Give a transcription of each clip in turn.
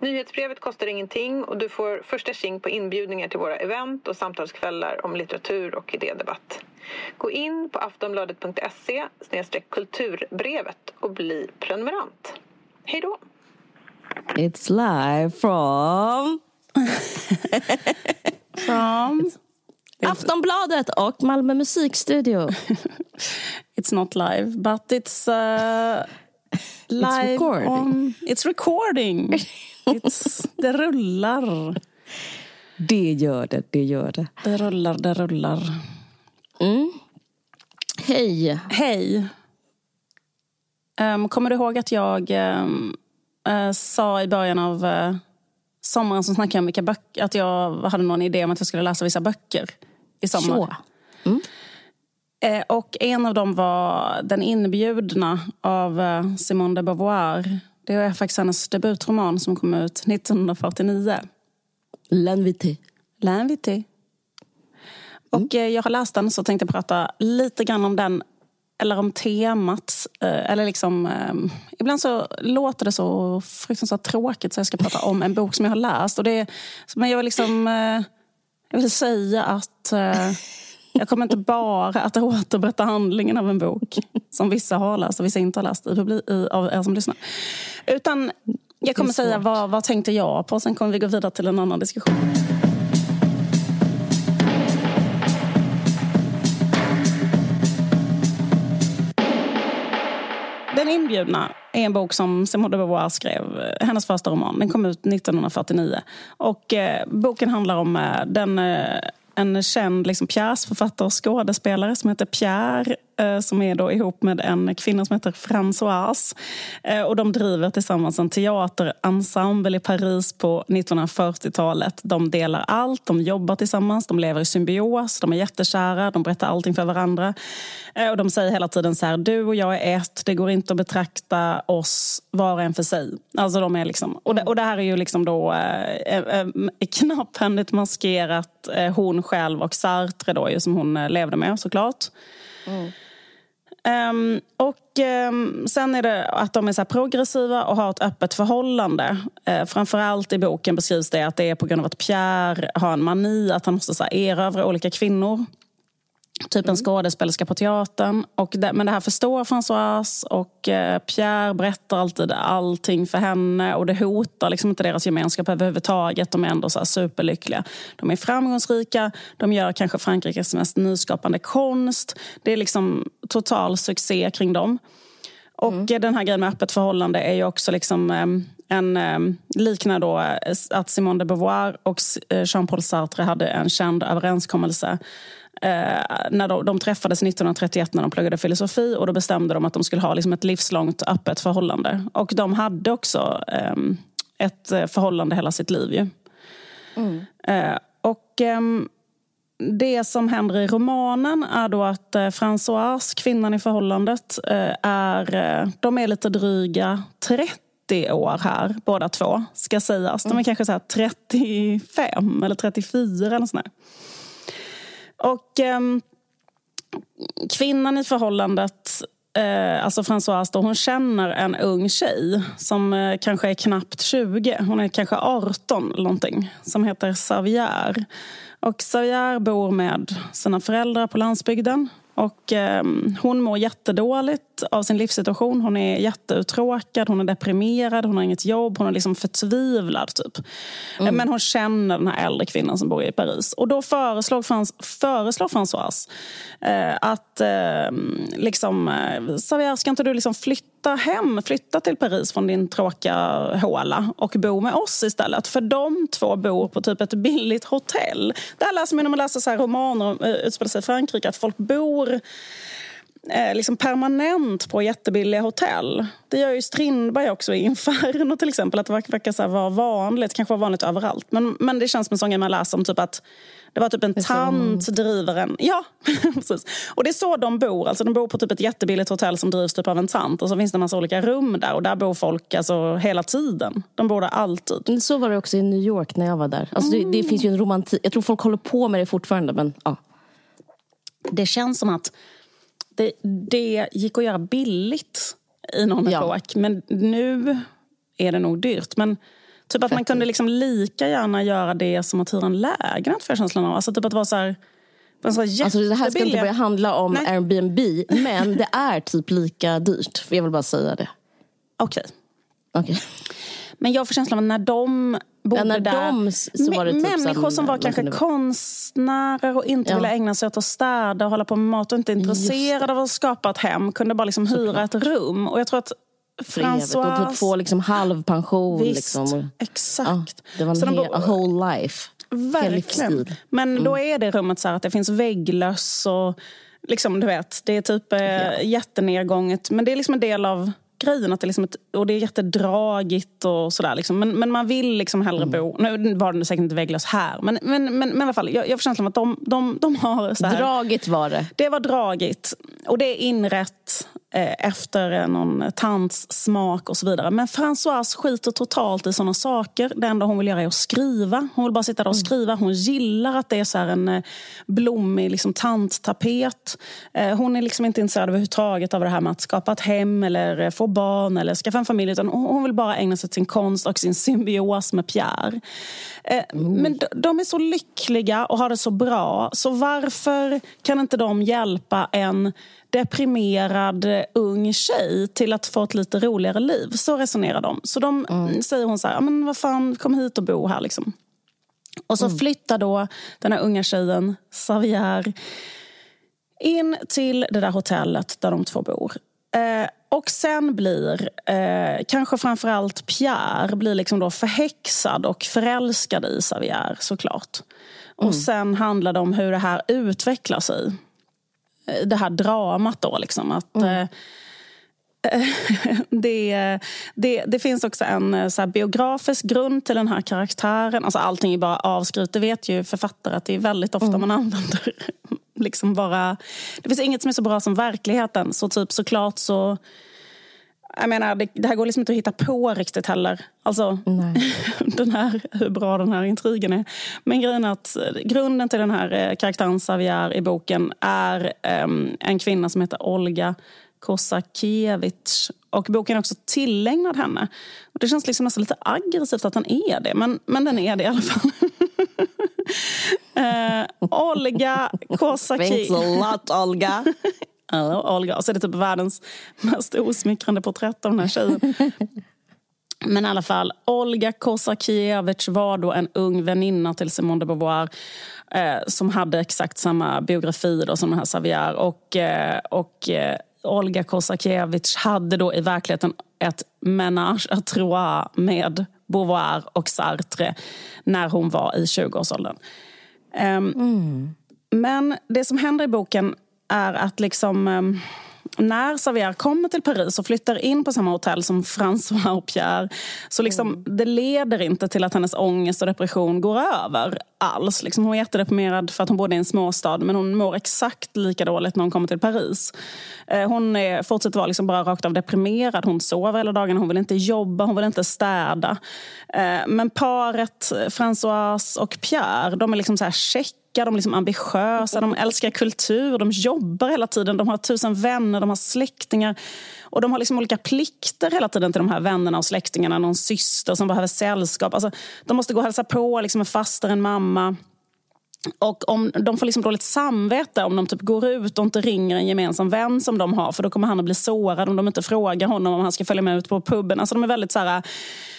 Nyhetsbrevet kostar ingenting och du får första tjing på inbjudningar till våra event och samtalskvällar om litteratur och idédebatt. Gå in på aftonbladet.se kulturbrevet och bli prenumerant. Hej då! It's live from... from... Aftonbladet och Malmö musikstudio. it's not live, but it's... Uh, live it's recording. On, it's recording. It's, det rullar. Det gör det, det gör det. Det rullar, det rullar. Mm. Hej. Hej. Um, kommer du ihåg att jag um, uh, sa i början av uh, sommaren som snackade om vilka böcker, att jag hade någon idé om att jag skulle läsa vissa böcker i sommar? Mm. Uh, och en av dem var Den inbjudna av Simone de Beauvoir. Det är faktiskt hennes debutroman som kom ut 1949. L'invité. L'invité. Och mm. jag har läst den så tänkte prata lite grann om den eller om temat. Eller liksom, ibland så låter det så fruktansvärt tråkigt så jag ska prata om en bok som jag har läst. Och det, men jag vill, liksom, jag vill säga att jag kommer inte bara att återberätta handlingen av en bok som vissa har läst och vissa inte har läst i, av er som lyssnar. Utan jag kommer säga vad, vad tänkte jag på, sen kommer vi gå vidare till en annan diskussion. Den inbjudna är en bok som Simone de Beauvoir skrev, hennes första roman. Den kom ut 1949. Och eh, boken handlar om eh, den eh, en känd liksom, pjäsförfattare och skådespelare som heter Pierre Eh, som är då ihop med en kvinna som heter Françoise. Eh, och de driver tillsammans en teaterensemble i Paris på 1940-talet. De delar allt, de jobbar tillsammans, de lever i symbios, de är jättekära, de berättar allting för varandra. Eh, och de säger hela tiden så här, du och jag är ett, det går inte att betrakta oss var och en för sig. Alltså de är liksom, och, det, och det här är ju liksom då eh, knapphändigt maskerat eh, hon själv och Sartre då, ju, som hon levde med såklart. Mm. Um, och um, Sen är det att de är så progressiva och har ett öppet förhållande. Uh, framförallt i boken beskrivs det att det är på grund av att Pierre har en mani att han måste så här, erövra olika kvinnor. Typ en mm. skådespelerska på teatern. Och det, men det här förstår Françoise och eh, Pierre berättar alltid allting för henne och det hotar liksom inte deras gemenskap överhuvudtaget. De är ändå så superlyckliga. De är framgångsrika, de gör kanske Frankrikes mest nyskapande konst. Det är liksom total succé kring dem. Och mm. den här grejen med öppet förhållande är ju också liksom eh, en eh, liknar då eh, att Simone de Beauvoir och Jean-Paul Sartre hade en känd överenskommelse när de, de, träffades 1931 när de pluggade filosofi och då bestämde de att de skulle ha liksom ett livslångt öppet förhållande. Och de hade också ehm, eh, ett förhållande hela sitt liv. Ju. Mm. Eh, och ehm, det som händer i romanen är då att eh, Françoise, kvinnan i förhållandet, eh, är, eh, de är lite dryga 30 år här, båda två, ska sägas. De är mm. kanske så 35 eller 34 eller sådär. Och eh, kvinnan i förhållandet Eh, alltså Françoise då, hon känner en ung tjej som eh, kanske är knappt 20. Hon är kanske 18 eller någonting. Som heter Xavier. Och Xavier bor med sina föräldrar på landsbygden. Och, ehm, hon mår jättedåligt av sin livssituation. Hon är jätteuttråkad, hon är deprimerad, hon har inget jobb, hon är liksom förtvivlad. Typ. Mm. Men hon känner den här äldre kvinnan som bor i Paris. Och då föreslår, Frans, föreslår Françoise eh, att eh, liksom, eh, Xavier, ska inte du liksom flytta hem, flytta till Paris från din tråkiga håla och bo med oss istället? För de två bor på typ ett billigt hotell. Det här läser man när man läser så romaner om eh, utspelar sig i Frankrike, att folk bor eh, liksom permanent på jättebilliga hotell. Det gör ju Strindberg också i Inferno till exempel. Att det verkar så vara vanligt, kanske var vanligt överallt. Men, men det känns som en sån grej man läser om typ att det var typ en tant driver en... Ja, precis. Och det är så de bor. Alltså de bor på typ ett jättebilligt hotell som drivs typ av en tant. Och så finns det en massa olika rum där. Och där bor folk alltså hela tiden. De bor där alltid. Så var det också i New York när jag var där. Alltså mm. det, det, finns ju en romantik. Jag tror folk håller på med det fortfarande. Men, ja. Det känns som att det, det gick att göra billigt i någon ja. epok. Men nu är det nog dyrt. Men typ att man kunde liksom lika gärna göra det som att hyra en lägenhet för känslan av. Alltså typ att vara så här, så alltså det här ska inte börja handla om Nej. Airbnb, men det är typ lika dyrt. Jag vill bara säga det. Okej. Okay. okay. Men jag får känslan av att när de bodde när där... De så var det typ människor som, som var kanske konstnärer och inte ja. ville ägna sig åt att städa och hålla på med mat och inte intresserade av att skapa ett hem kunde bara liksom hyra ett rum. Och jag tror att François... Och typ få liksom halvpension. Visst, liksom. exakt. Ja, det var en hel, a whole life. Verkligen. Men mm. då är det rummet så att det finns vägglöss och liksom, du vet, det är typ eh, ja. jättenedgånget. Men det är liksom en del av grejen. Att det, liksom ett, och det är jättedragigt och sådär. Liksom. Men, men man vill liksom hellre mm. bo... Nu var det säkert inte vägglös här. Men, men, men, men i alla fall, jag, jag får känslan att de, de, de har... Så här, dragigt var det. Det var dragigt. Och det är inrätt efter någon tants smak och så vidare. Men Françoise skiter totalt i såna saker. Det enda hon vill göra är att skriva. Hon vill bara sitta där och mm. skriva. Hon gillar att det är så en eh, blommig liksom, tanttapet. Eh, hon är liksom inte intresserad överhuvudtaget av det här med att skapa ett hem eller eh, få barn eller skaffa en familj. Utan hon vill bara ägna sig åt sin konst och sin symbios med Pierre. Mm. Men de är så lyckliga och har det så bra. Så varför kan inte de hjälpa en deprimerad ung tjej till att få ett lite roligare liv? Så resonerar de. Så de mm. säger hon så här, men vad fan, kom hit och bo här. Liksom. Och så mm. flyttar då den här unga tjejen, Xavier in till det där hotellet där de två bor. Eh, och sen blir, eh, kanske framförallt Pierre, blir liksom då förhäxad och förälskad i Xavier såklart. Och mm. sen handlar det om hur det här utvecklar sig. Eh, det här dramat då liksom. Att, mm. eh, det, det, det, finns också en eh, så biografisk grund till den här karaktären. Alltså allting är bara avskrivet. Det vet ju författare att det är väldigt ofta mm. man använder liksom bara... Det finns inget som är så bra som verkligheten. Så typ såklart så... Jag menar, det, det här går liksom inte att hitta på riktigt heller. Alltså, den här, hur bra den här intrigen är. Men grejen är att eh, grunden till den här eh, karaktären Xavier i boken är um, en kvinna som heter Olga Kosakiewicz. Och boken är också tillägnad henne. Och det känns liksom nästan lite aggressivt att den är det, men, men den är det i alla fall. uh, Olga Kosakiewicz. Thanks a lot, Olga. uh, Olga. Och så är det typ världens mest osmickrande porträtt av den här tjejen. Men i alla fall, Olga Kosakiewicz var då en ung väninna till Simone de Beauvoir eh, som hade exakt samma biografi då, som den här Xavier. Och, eh, och eh, Olga Kosakiewicz hade då i verkligheten ett menage à trois med Beauvoir och Sartre när hon var i 20-årsåldern. Um, mm. Men det som händer i boken är att liksom... Um, när Xavier kommer till Paris och flyttar in på samma hotell som François och Pierre så liksom, mm. det leder inte till att hennes ångest och depression går över alls. Liksom, hon är jättedeprimerad för att hon bor i en småstad men hon mår exakt lika dåligt när hon kommer till Paris. Eh, hon är, fortsätter vara liksom bara rakt av deprimerad. Hon sover hela dagen, hon vill inte jobba, hon vill inte städa. Eh, men paret François och Pierre, de är liksom så här check de är liksom ambitiösa, de älskar kultur, de jobbar hela tiden, de har tusen vänner, de har släktingar. Och de har liksom olika plikter hela tiden till de här vännerna och släktingarna. Någon syster som behöver sällskap. Alltså, de måste gå och hälsa på liksom en faster, en mamma. Och om De får liksom dåligt samvete om de typ går ut och inte ringer en gemensam vän som de har för då kommer han att bli sårad om de inte frågar honom om han ska följa med ut på puben. Alltså de är väldigt så här,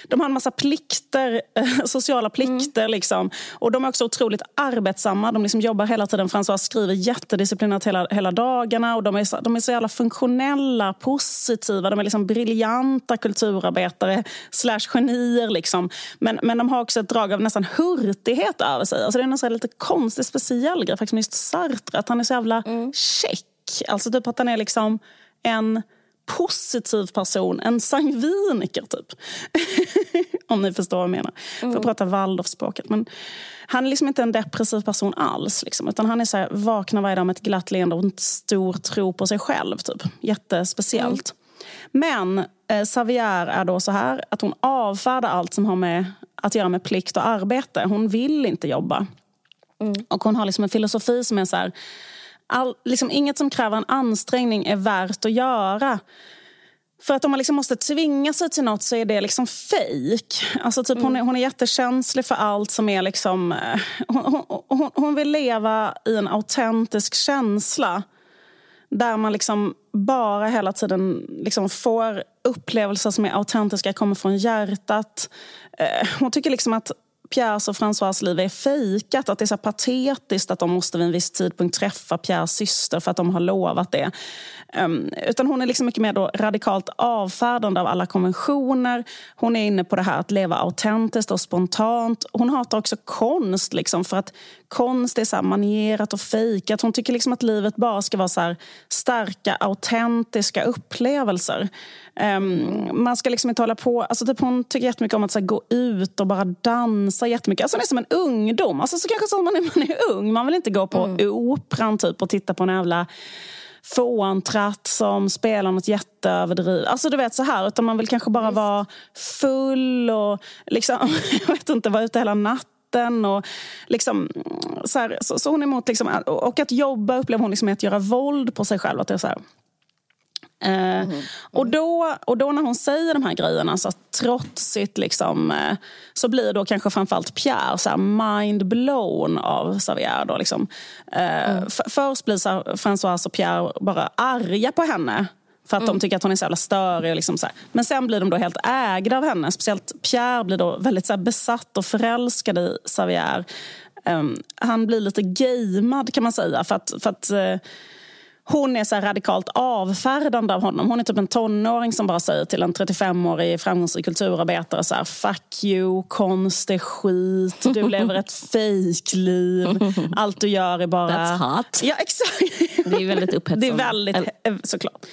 de har en massa plikter, sociala plikter. Mm. Liksom. Och de är också otroligt arbetsamma. De liksom jobbar hela tiden. François skriver jättedisciplinerat hela, hela dagarna. Och de, är så, de är så jävla funktionella, positiva. De är liksom briljanta kulturarbetare slash genier. Liksom. Men, men de har också ett drag av nästan hurtighet över sig. Alltså det är en lite konstig, speciell grej faktiskt med just Sartre. Att han är så jävla mm. check. Alltså typ att han är liksom en positiv person, en sangviniker typ. Om ni förstår vad jag menar. Mm. För att prata Waldorfspråket. Men han är liksom inte en depressiv person alls. Liksom, utan han är så här, vaknar varje dag med ett glatt leende och en stor tro på sig själv. Typ. Jättespeciellt. Mm. Men eh, Savier är då så här att hon avfärdar allt som har med att göra med plikt och arbete. Hon vill inte jobba. Mm. Och hon har liksom en filosofi som är så här all, liksom, inget som kräver en ansträngning är värt att göra. För att om man liksom måste tvinga sig till något så är det liksom fejk. Alltså typ mm. hon, är, hon är jättekänslig för allt som är liksom... Eh, hon, hon, hon vill leva i en autentisk känsla. Där man liksom bara hela tiden liksom får upplevelser som är autentiska, kommer från hjärtat. Eh, hon tycker liksom att Pierres och François liv är fejkat. Att det är så patetiskt att de måste vid en viss tidpunkt träffa Pierres syster för att de har lovat det. Um, utan hon är liksom mycket mer då radikalt avfärdande av alla konventioner. Hon är inne på det här att leva autentiskt och spontant. Hon hatar också konst liksom för att konst är så här manierat och fejkat. Hon tycker liksom att livet bara ska vara så starka, autentiska upplevelser. Um, man ska liksom inte hålla på... Alltså typ hon tycker jättemycket om att så här, gå ut och bara dansa jättemycket. Alltså hon är som en ungdom. Alltså så kanske så man är, man är ung. Man vill inte gå på mm. operan typ, och titta på en jävla fåntratt som spelar något jätteöverdrivet. Alltså du vet så här. Utan man vill kanske bara vara full och liksom, jag vet inte, vara ute hela natten. Och liksom, så, här, så, så, hon är emot liksom, och att jobba upplever hon liksom att göra våld på sig själv. Att det är så här, Mm. Mm. Och, då, och då när hon säger de här grejerna så trotsigt liksom, eh, så blir då kanske framförallt Pierre så mind blown av Xavier. Då, liksom. Eh, mm. Först blir så här, Françoise och Pierre bara arga på henne för att mm. de tycker att hon är så jävla störig. Och liksom så här. Men sen blir de då helt ägda av henne. Speciellt Pierre blir då väldigt så besatt och förälskad i Xavier. Um, han blir lite gamead kan man säga. För att, för att uh, hon är så radikalt avfärdande av honom. Hon är typ en tonåring som bara säger till en 35-årig framgångsrik kulturarbetare så här, Fuck you, konst är skit, du lever ett fejkliv. Allt du gör är bara... That's hot. Ja, exakt. Det är väldigt upphetsande. Det är väldigt, såklart.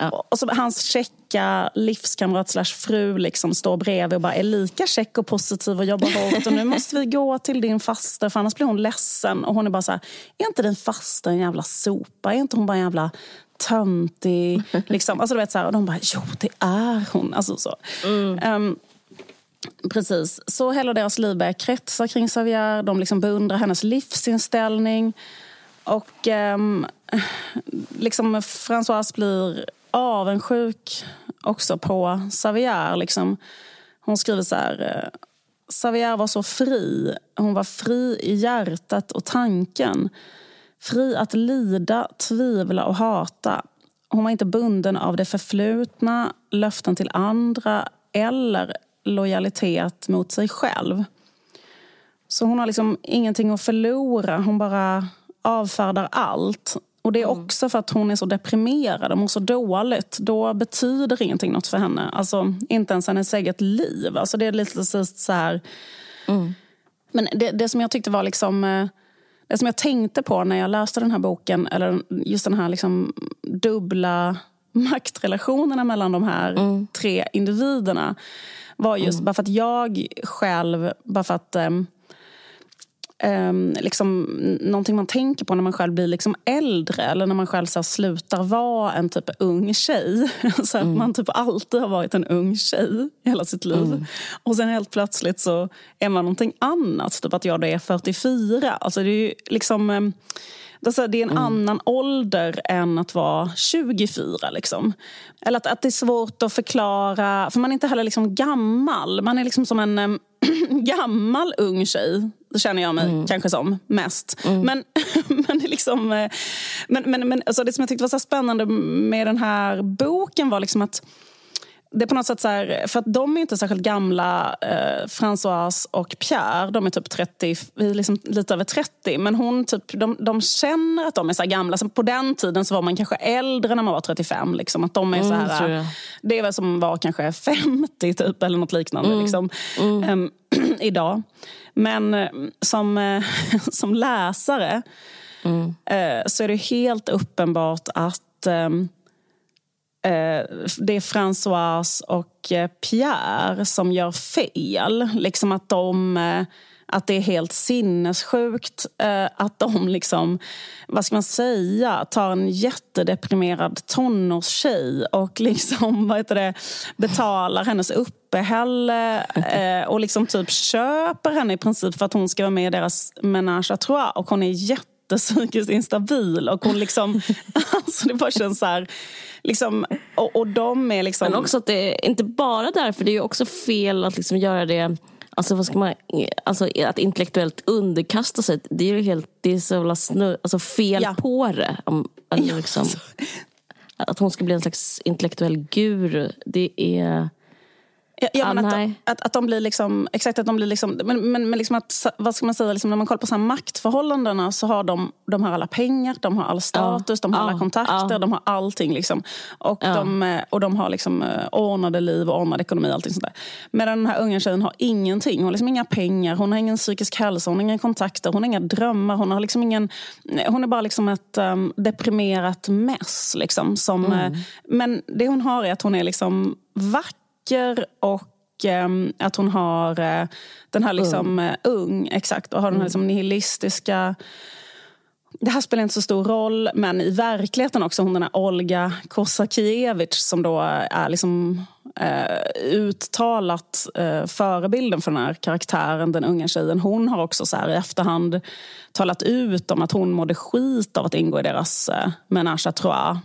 Ja. Och så hans checka livskamrat slash fru liksom står bredvid och bara är lika check och positiv och jobbar hårt. Och nu måste vi gå till din faster för annars blir hon ledsen. Och hon är bara så här, är inte din faster en jävla sopa? Är inte hon bara en jävla töntig? Liksom. Alltså, du vet, så här, och de bara, jo det är hon. Alltså, så. Mm. Um, Precis. Så hela deras liv börjar kretsa kring Xavier. De liksom beundrar hennes livsinställning. Och um, liksom Françoise blir avundsjuk också på Xavier. Liksom. Hon skriver så här... Eh, Xavier var så fri. Hon var fri i hjärtat och tanken. Fri att lida, tvivla och hata. Hon var inte bunden av det förflutna, löften till andra eller lojalitet mot sig själv. Så hon har liksom ingenting att förlora. Hon bara avfärdar allt. Och det är mm. också för att hon är så deprimerad och mår så dåligt. Då betyder ingenting något för henne. Alltså, inte ens hennes eget liv. Alltså, det är lite så här... Mm. Men det, det som jag tyckte var liksom... Eh, det som jag tänkte på när jag läste den här boken, eller just den här liksom dubbla maktrelationerna mellan de här mm. tre individerna var just mm. bara för att jag själv, bara för att um, um, liksom, någonting man tänker på när man själv blir liksom äldre eller när man själv så här, slutar vara en typ ung tjej. så mm. man typ alltid har varit en ung tjej hela sitt liv. Mm. Och sen helt plötsligt så är man någonting annat. Typ att jag då är 44. Alltså det är liksom... Um, det är en mm. annan ålder än att vara 24. Liksom. Eller att, att det är svårt att förklara, för man är inte heller liksom gammal. Man är liksom som en äm, gammal ung tjej känner jag mig mm. kanske som mest. Mm. Men, men, liksom, eh, men, men, men alltså det som jag tyckte var så spännande med den här boken var liksom att det är på något sätt så här, för att de är inte särskilt gamla, eh, Françoise och Pierre. De är typ 30, liksom lite över 30. Men hon typ, de, de känner att de är så gamla. Så på den tiden så var man kanske äldre när man var 35. Liksom, att de är så mm, här, mm, det är väl som var kanske 50 typ, eller något liknande. Mm. Liksom, um, idag. Men eh, som, eh, som läsare mm. så är det helt uppenbart att det är Françoise och Pierre som gör fel. Liksom att de att det är helt sinnessjukt att de liksom, vad ska man säga, tar en jättedeprimerad tonårstjej och liksom, vad heter det, betalar hennes uppehälle eh, och liksom typ köper henne i princip för att hon ska vara med i deras menage à trois och hon är jättepsykiskt instabil och hon liksom, alltså det bara känns så här, liksom, och, och de är liksom... Men också att det är inte bara därför, det är ju också fel att liksom göra det Alltså, vad ska man, alltså att intellektuellt underkasta sig, det är ju helt, det är så snö, alltså fel ja. på det. Om, alltså, liksom, att hon ska bli en slags intellektuell guru, det är... Ja, ja, men att, att, att de blir liksom, exakt att de blir liksom, men, men, men liksom att, vad ska man säga, liksom när man kollar på så här maktförhållandena så har de, de har alla pengar, de har all status, ja, de har ja, alla kontakter, de har allting. Liksom. Och, de, eh, och de har liksom eh, ordnade liv och ordnad ekonomi. Allting sånt där. Medan den här unga tjejen har ingenting. Hon har liksom inga pengar, hon har ingen psykisk hälsa, hon har inga kontakter, hon har inga drömmar. Hon, har liksom ingen, hon är bara liksom ett um, deprimerat mess. Liksom, som, mm. men det hon har är att hon är liksom vacker vacker och eh, att hon har eh, den här liksom, ung. Eh, ung exakt, och har den här mm. liksom, nihilistiska det här spelar inte så stor roll, men i verkligheten också hon den här Olga Kosakiewicz som då är liksom eh, uttalat eh, förebilden för den här karaktären, den unga tjejen. Hon har också så här, i efterhand talat ut om att hon mådde skit av att ingå i deras eh, menage à trois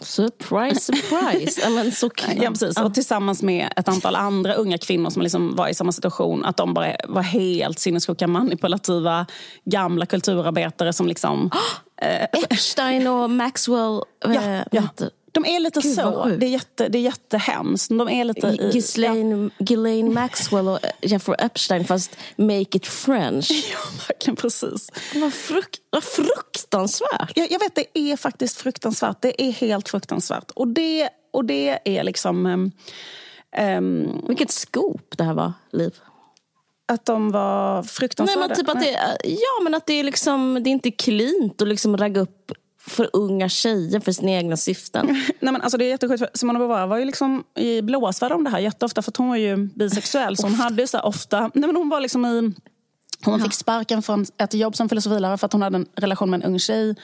Surprise, surprise. ja, men såklart. Ja, precis. Och tillsammans med ett antal andra unga kvinnor som liksom var i samma situation. Att de bara var helt sinnessjuka, manipulativa, gamla kulturarbetare som liksom... äh, Epstein och Maxwell. Ja, äh, ja. De är lite Gud, så. Det är, jätte, det är jättehemskt. De är lite Ghislaine, ja. Ghislaine Maxwell och Jeffrey Epstein fast make it French. Ja, verkligen precis. Vad, frukt, vad fruktansvärt. Jag, jag vet, det är faktiskt fruktansvärt. Det är helt fruktansvärt. Och det, och det är liksom... Um, um, Vilket skop det här var, Liv. Att de var fruktansvärda? Nej, men typ att det, ja, men att det är, liksom, det är inte klint att liksom ragga upp för unga tjejer för sina egna syften. Nej, men alltså det är jättesjukt. Simona Beauvoir var ju liksom i blåsväder om det här jätteofta för hon var ju bisexuell. Så hon hade så ofta... Nej, men hon var liksom i... Hon fick sparken från ett jobb som filosofilärare för att hon hade en relation med en ung tjej.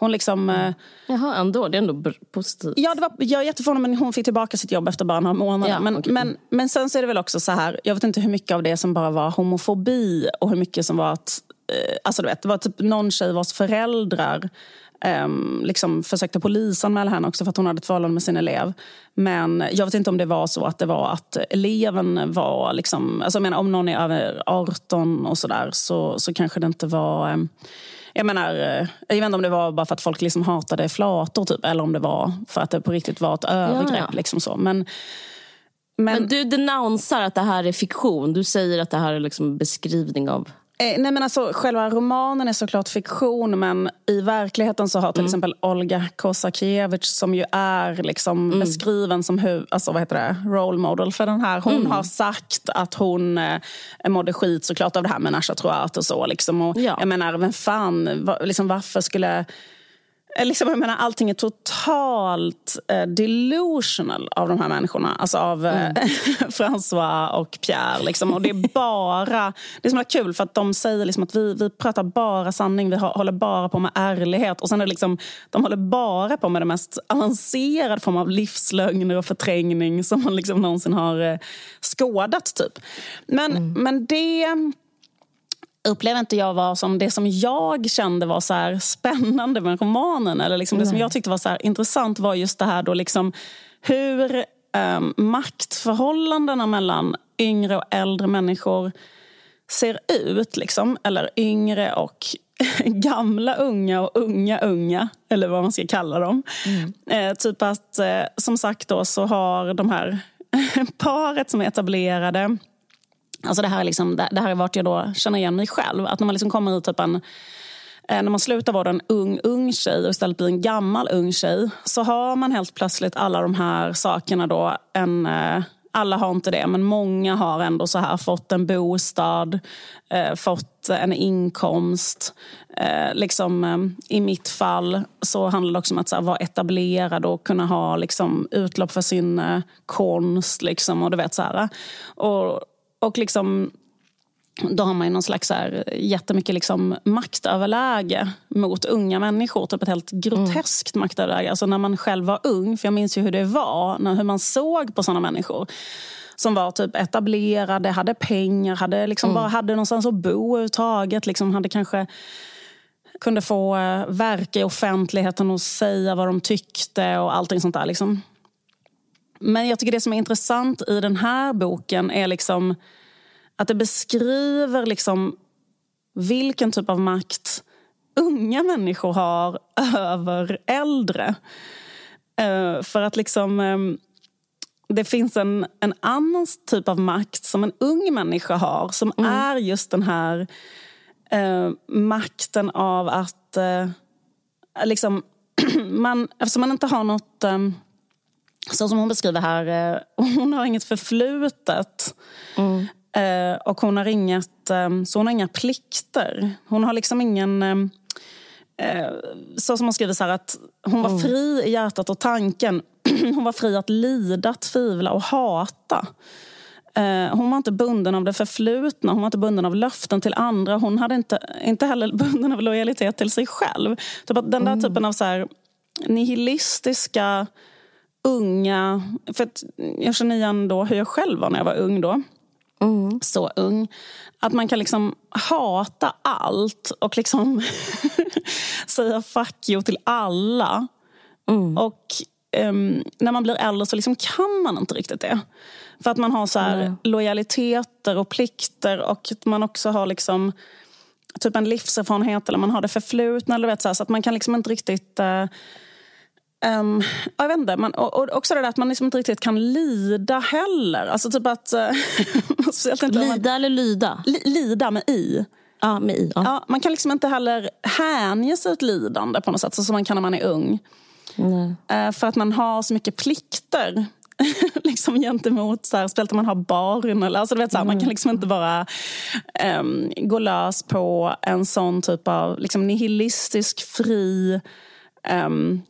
Hon liksom... Mm. Jaha, ändå. Det är ändå positivt. Ja, det var, jag är jätteförvånad men hon fick tillbaka sitt jobb efter bara några månader. Ja, men, okay. men, men sen så är det väl också så här, jag vet inte hur mycket av det som bara var homofobi och hur mycket som var att eh, Alltså du vet, det var typ någon tjej vars föräldrar um, liksom försökte polisanmäla henne också för att hon hade ett förhållande med sin elev. Men jag vet inte om det var så att det var att eleven var... Liksom, alltså jag menar, om någon är över 18 och sådär så, så kanske det inte var... Um, jag menar, eh, jag vet inte om det var bara för att folk liksom hatade flator typ, eller om det var för att det på riktigt var ett övergrepp. Ja, ja. Liksom så. Men, men, men du denonsar att det här är fiktion. Du säger att det här är liksom beskrivning av Eh, nej men alltså, själva romanen är såklart fiktion men i verkligheten så har till mm. exempel Olga Kosakiewicz som ju är liksom mm. beskriven som hu, alltså, vad heter det, role model för den här. Hon mm. har sagt att hon eh, mådde skit såklart av det här med Nasha Troat och så. Liksom. Och, ja. Jag menar, vem fan, var, liksom, varför skulle liksom, jag menar, allting är totalt eh, delusional av de här människorna. Alltså av eh, mm. François och Pierre. Liksom. Och det är bara... Det är så kul för att de säger liksom att vi, vi pratar bara sanning. Vi håller bara på med ärlighet. Och sen är det liksom, de håller bara på med det mest avancerade form av livslögner och förträngning som man liksom någonsin har eh, skådat. Typ. Men, mm. men det upplever inte jag var som det som jag kände var så spännande med romanen. Eller liksom det som jag tyckte var så intressant var just det här då liksom hur um, maktförhållandena mellan yngre och äldre människor ser ut. Liksom. Eller yngre och gamla unga och unga unga, eller vad man ska kalla dem. Mm. Eh, typ att, eh, som sagt då, så har de här paret som är etablerade Alltså det här är liksom, det här är vart jag då känner igen mig själv. Att när man liksom kommer i typ en eh, när man slutar vara en ung, ung tjej och istället blir en gammal ung tjej så har man helt plötsligt alla de här sakerna då en, eh, alla har inte det, men många har ändå så här fått en bostad, eh, fått en inkomst. Eh, liksom, eh, I mitt fall så handlar det också om att så här, vara etablerad och kunna ha liksom, utlopp för sin eh, konst. Liksom, och du vet så här. Och, och liksom då har man ju någon slags så här, jättemycket liksom maktöverläge mot unga människor. Typ ett helt groteskt mm. maktöverläge. Alltså när man själv var ung, för jag minns ju hur det var, när, hur man såg på såna människor som var typ etablerade, hade pengar, hade liksom mm. bara hade någonstans att bo överhuvudtaget. Liksom hade kanske kunde få uh, verka i offentligheten och säga vad de tyckte och allting sånt där. Liksom. Men jag tycker det som är intressant i den här boken är liksom att det beskriver liksom vilken typ av makt unga människor har över äldre. Uh, för att liksom... Um, det finns en, en annan typ av makt som en ung människa har som mm. är just den här uh, makten av att... Uh, liksom, man, eftersom man inte har något... Um, så som hon beskriver här, hon har inget förflutet. Mm. Eh, och hon har inget, eh, så hon har inga plikter. Hon har liksom ingen... Eh, så som hon skriver så här, att hon var mm. fri i hjärtat och tanken. hon var fri att lida, tvivla och hata. Hon var inte bunden av det förflutna, hon var inte bunden av löften till andra. Hon hade inte, inte heller bunden av lojalitet till sig själv. Typ att den där mm. typen av så här, nihilistiska, unga... För jag känner igen då hur jag själv var när jag var ung. då Mm. så ung. Att man kan liksom hata allt och liksom säga fuck you till alla. Mm. Och um, när man blir äldre så liksom kan man inte riktigt det. För att man har så mm. lojaliteter och plikter och man också har liksom typ en livserfarenhet eller man har det förflutna. Eller vet, så, här, så att man kan liksom inte riktigt uh, Um, jag vet inte, man, och, och, också det där att man liksom inte riktigt kan lida heller. Alltså typ att... Uh, lida eller lyda? Li, lida med i. Ja, med i. Ja. ja. man kan liksom inte heller hänge sig åt lidande på något sätt, så som man kan när man är ung. Uh, för att man har så mycket plikter. liksom gentemot, så här, speciellt om man har barn. Eller, alltså, du vet, så här, mm. Man kan liksom inte bara um, gå lös på en sån typ av liksom, nihilistisk, fri um,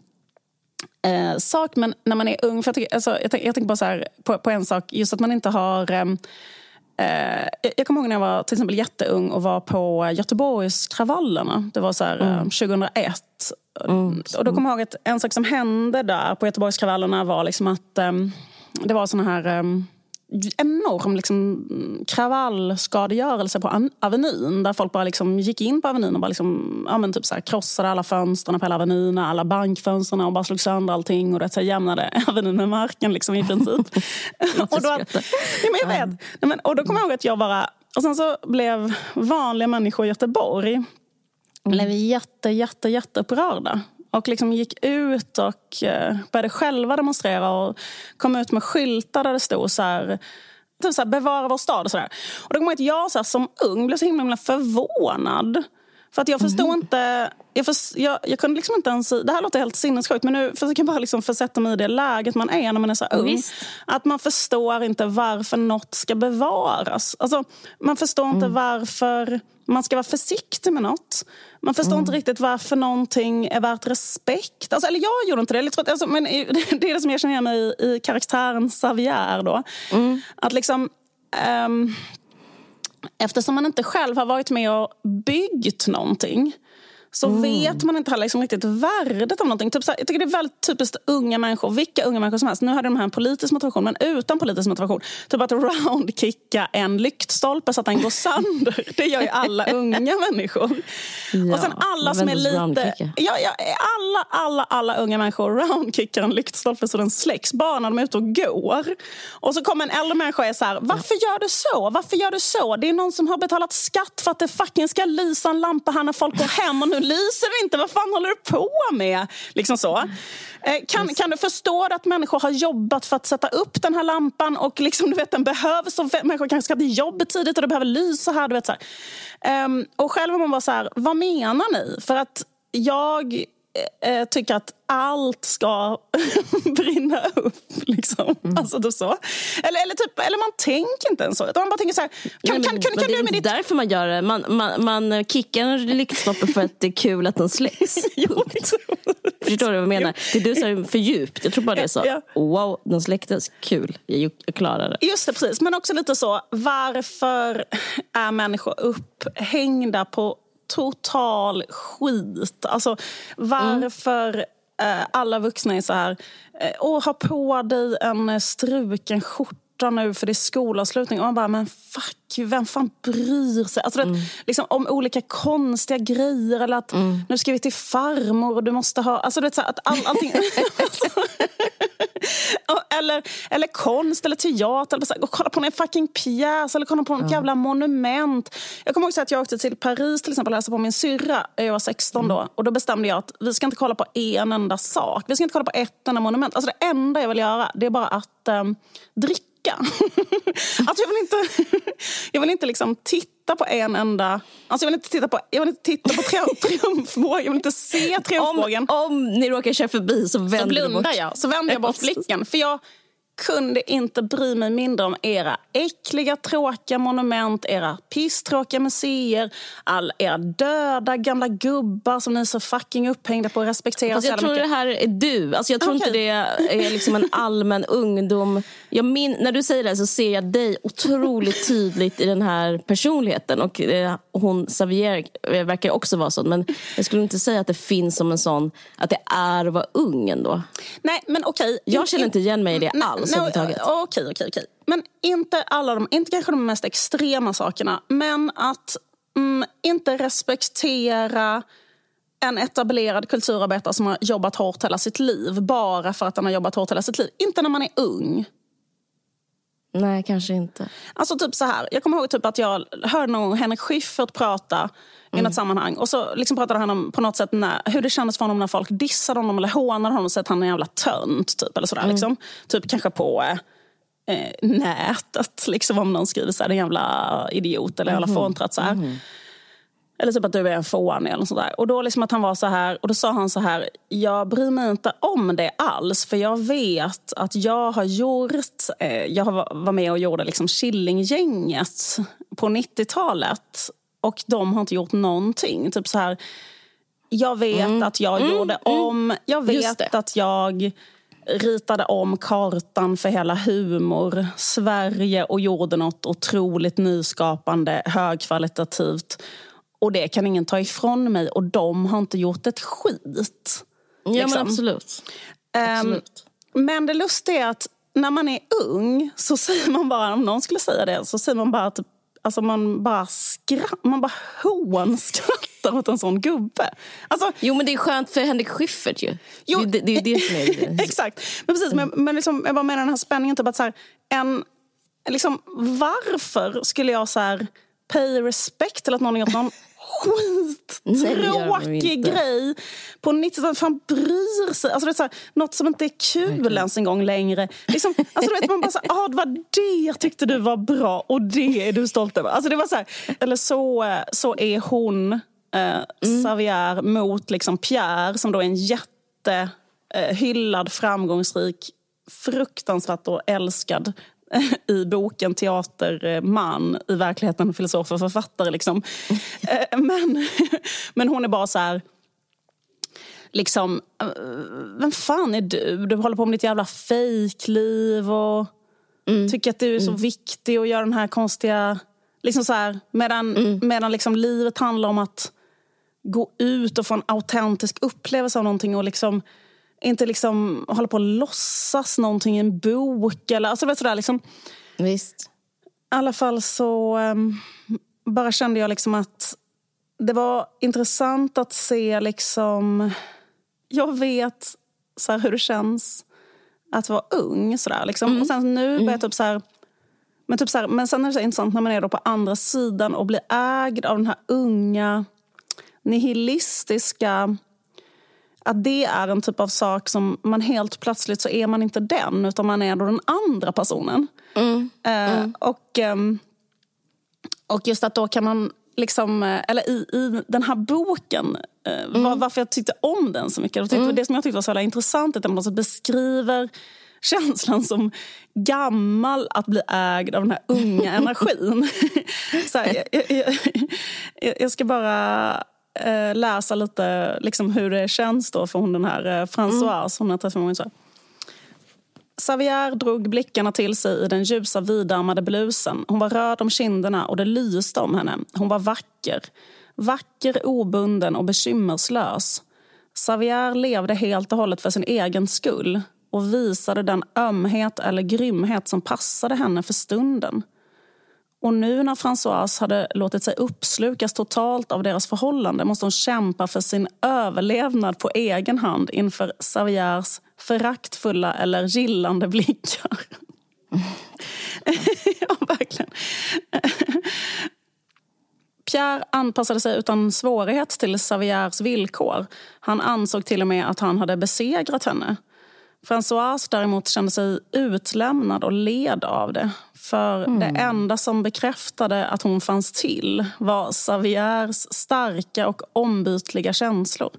eh, sak. Men när man är ung, för jag, tycker, alltså, jag, jag tänker bara så här, på, på, en sak, just att man inte har... Eh, eh jag kommer ihåg när jag var till exempel jätteung och var på Göteborgskravallerna. Det var så här, mm. 2001. Eh, mm. Och då kommer jag ihåg att en sak som hände där på Göteborgskravallerna var liksom att um, det var såna här um, enorm liksom, kravallskadegörelse på Avenyn. Där folk bara liksom gick in på Avenyn och bara liksom, ja, men typ så här, krossade alla fönstren på hela Avenyn, alla bankfönstren och bara slog sönder allting och det, så här, jämnade Avenyn med marken liksom, i princip. och, då, ja, men jag vet. Ja. men, och då kommer jag ihåg att jag bara... Och sen så blev vanliga människor i Göteborg mm. blev jätte, jätte, jätteupprörda och liksom gick ut och eh, började själva demonstrera och kom ut med skyltar där det stod så här, typ så här bevara vår stad och sådär. Och då kommer jag att jag så här, som ung blev så himla, himla förvånad. För att jag förstod mm. inte... Jag, för, jag, jag, kunde liksom inte ens... Det här låter helt sinnessjukt men nu försöker jag bara liksom försätta mig i det läget man är när man är så ung. Visst. Att man förstår inte varför något ska bevaras. Alltså, man förstår mm. inte varför man ska vara försiktig med något. Man förstår mm. inte riktigt varför någonting är värt respekt. Alltså, eller jag gjorde inte det. Alltså, men det är det som jag känner igen i, i karaktären Xavier. Då. Mm. Att liksom... Um, eftersom man inte själv har varit med och byggt någonting så mm. vet man inte heller liksom riktigt värdet av någonting. Typ så här, jag tycker det är väldigt typiskt unga människor, vilka unga människor som helst. Nu hade de här en politisk motivation, men utan politisk motivation. Typ att roundkicka en lyktstolpe så att den går sönder. Det gör ju alla unga människor. Ja, och sen alla som är lite... Ja, ja, alla, alla, alla unga människor roundkickar en lyktstolpe så den släcks bara när de är ute och går. Och så kommer en äldre människa och är så här, varför gör du så? Varför gör du så? Det är någon som har betalat skatt för att det fucking ska lysa en lampa här när folk går hem och nu lyser det inte. Vad fan håller du på med? Liksom så. Eh, kan, kan du förstå att människor har jobbat för att sätta upp den här lampan och liksom, du vet, den behövs och människor kanske ska till jobbet tidigt och det behöver lysa här. Du vet, så um, och själv har man bara så här, vad menar ni? För att jag eh, tycker att allt ska brinna upp. Liksom. Mm. Alltså, typ så. Eller, eller, typ, eller man tänker inte ens så. Utan man bara tänker så här, kan, Nej, men, kan, kan, kan, det är inte ditt... därför man gör det. Man, man, man kickar en lyktstolpe för att det är kul att den släcks. Förstår du vad jag menar? Det du är för djupt. Jag tror bara det är så. Ja. Wow, den släcktes. Kul. Jag klarade det. Just det, precis. Men också lite så, varför är människor upphängda på total skit. Alltså varför mm. eh, alla vuxna är så här, eh, åh ha på dig en struken skjorta nu för det är skolavslutning. Och man bara, men fuck, vem fan bryr sig? Alltså, mm. vet, liksom, om olika konstiga grejer eller att mm. nu ska vi till farmor och du måste ha... Alltså, du vet, så här, att all, allting... eller, eller konst eller teater. Eller så här, kolla på en fucking pjäs eller kolla på en ja. jävla monument. Jag kommer ihåg att jag åkte till Paris till exempel och läste på min syrra. Jag var 16 då. Mm. Och då bestämde jag att vi ska inte kolla på en enda sak. Vi ska inte kolla på ett enda monument. Alltså det enda jag vill göra det är bara att um, dricka alltså jag vill inte, jag vill inte liksom titta på en enda... Alltså jag vill inte titta på, jag vill inte titta på triumfbågen, jag vill inte se triumfbågen. Om, om ni råkar köra förbi så vänder så blundar jag. Så vänder jag bort blicken. För jag, kunde inte bry mig mindre om era äckliga, tråkiga monument, era pisstråkiga museer, all era döda gamla gubbar som ni är så fucking upphängda på att respektera. Fast jag tror mycket. det här är du. Alltså jag tror okay. inte det är liksom en allmän ungdom. Jag min, när du säger det så ser jag dig otroligt tydligt i den här personligheten. Och eh, hon, Xavier, verkar också vara sån. Men jag skulle inte säga att det finns som en sån, att det är att vara ung ändå. Nej, men okej. Okay. Jag känner inte igen mig i det alls överhuvudtaget. Okej, okej, okej. Men inte alla de, inte kanske de mest extrema sakerna. Men att mm, inte respektera en etablerad kulturarbetare som har jobbat hårt hela sitt liv bara för att han har jobbat hårt hela sitt liv. Inte när man är ung. Nej, kanske inte. Alltså typ så här, Jag kommer ihåg typ att jag hörde nog Henrik Schyffert prata mm. i något sammanhang. Och så liksom pratade han om på något sätt när, hur det kändes för honom när folk dissade honom eller hånade honom och sa att han är en jävla tönt. Typ, eller sådär, mm. liksom. typ kanske på eh, nätet. Liksom, om någon skriver så här, en jävla idiot eller jävla mm. fåntratt. Så här. Mm. Eller typ att du är en fånig eller sådär. Och då liksom att han var så här, och då sa han så här, jag bryr mig inte om det alls för jag vet att jag har gjort, eh, jag var med och gjorde liksom Killinggänget på 90-talet och de har inte gjort någonting. Typ så här, jag vet mm. att jag mm. gjorde mm. om, jag vet att jag ritade om kartan för hela humor Sverige och gjorde något otroligt nyskapande, högkvalitativt. Och det kan ingen ta ifrån mig och de har inte gjort ett skit. Ja liksom. men absolut. Um, absolut. Men det lustiga är att när man är ung så säger man bara, om någon skulle säga det, så säger man bara typ Alltså man bara skrattar, man bara hånskrattar åt en sån gubbe. Alltså, jo men det är skönt för Henrik Schyffert ju. Jo, det, det, är ju det som är det. Exakt. Men precis, men, men liksom, jag bara menar den här spänningen. Typ att så här, en, liksom, varför skulle jag så här, pay respect till att någon har gjort någon skittråkig grej på 90-talet. Fan bryr sig? Alltså, det är så här, något som inte är kul okay. ens en gång längre. Liksom, alltså, du vet, man bara så ah, det var det tyckte du var bra och det är du stolt över. Alltså, det var så här, eller så, så är hon, eh, mm. Xavier, mot liksom Pierre som då är en jätte eh, hyllad, framgångsrik fruktansvärt och älskad i boken teaterman, i verkligheten filosof och författare. Liksom. Eh, men, men hon är bara så här... Liksom, eh, vem fan är du? Du håller på med ditt jävla fejkliv och mm. tycker att du är så mm. viktig och gör den här konstiga... Liksom så här, medan mm. medan liksom livet handlar om att gå ut och få en autentisk upplevelse av någonting och liksom inte liksom hålla på att låtsas någonting i en bok. Eller, alltså, sådär, liksom. Visst. I alla fall så um, bara kände jag liksom att det var intressant att se liksom... Jag vet så här, hur det känns att vara ung. Så där, liksom. mm. Och sen nu börjar jag typ så här, men, typ så här, men sen är det så intressant när man är då på andra sidan och blir ägd av den här unga nihilistiska att det är en typ av sak som man helt plötsligt så är man inte den utan man är då den andra personen. Mm. Mm. Uh, och, um, och just att då kan man liksom, eh, eller i, i den här boken, eh, mm. var, varför jag tyckte om den så mycket. Mm. Det som jag tyckte var så intressant är att den beskriver känslan som gammal att bli ägd av den här unga energin. så här, jag, jag, jag, jag, ska bara eh, läsa lite liksom, hur det känns då för hon den här eh, Françoise, hon är 35 år. Så. Xavier drog blickarna till sig i den ljusa vidarmade blusen. Hon var röd om kinderna och det lyste om henne. Hon var vacker. Vacker, obunden och bekymmerslös. Xavier levde helt och hållet för sin egen skull och visade den ömhet eller grymhet som passade henne för stunden. Och nu när Françoise hade låtit sig uppslukas totalt av deras förhållande måste hon kämpa för sin överlevnad på egen hand inför Xaviers föraktfulla eller gillande blickar. ja, verkligen. Pierre anpassade sig utan svårighet till Xaviers villkor. Han ansåg till och med att han hade besegrat henne. Françoise däremot kände sig utlämnad och led av det. För mm. det enda som bekräftade att hon fanns till var Saviers starka och ombytliga känslor.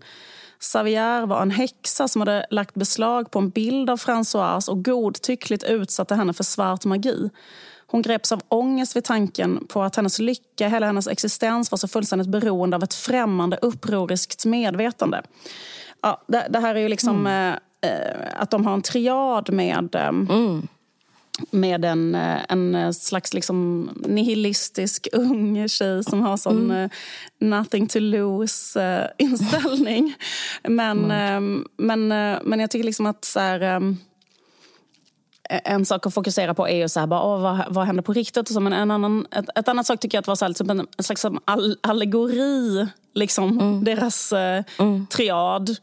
Savier var en häxa som hade lagt beslag på en bild av Françoise och godtyckligt utsatte henne för svart magi. Hon greps av ångest vid tanken på att hennes lycka, hela hennes existens var så fullständigt beroende av ett främmande upproriskt medvetande. Ja, det, det här är ju liksom mm. Eh, att de har en triad med eh, mm med en, eh, en slags liksom nihilistisk ung tjej som har sån mm. Nothing to lose-inställning. men, mm. men, men jag tycker liksom att så här, en sak att fokusera på är ju så här, bara, åh, vad, vad händer på riktigt? Och så, men en annan, ett, ett annat sak tycker jag att var så här, liksom en, en slags all, allegori, liksom, mm. deras eh, mm. triad.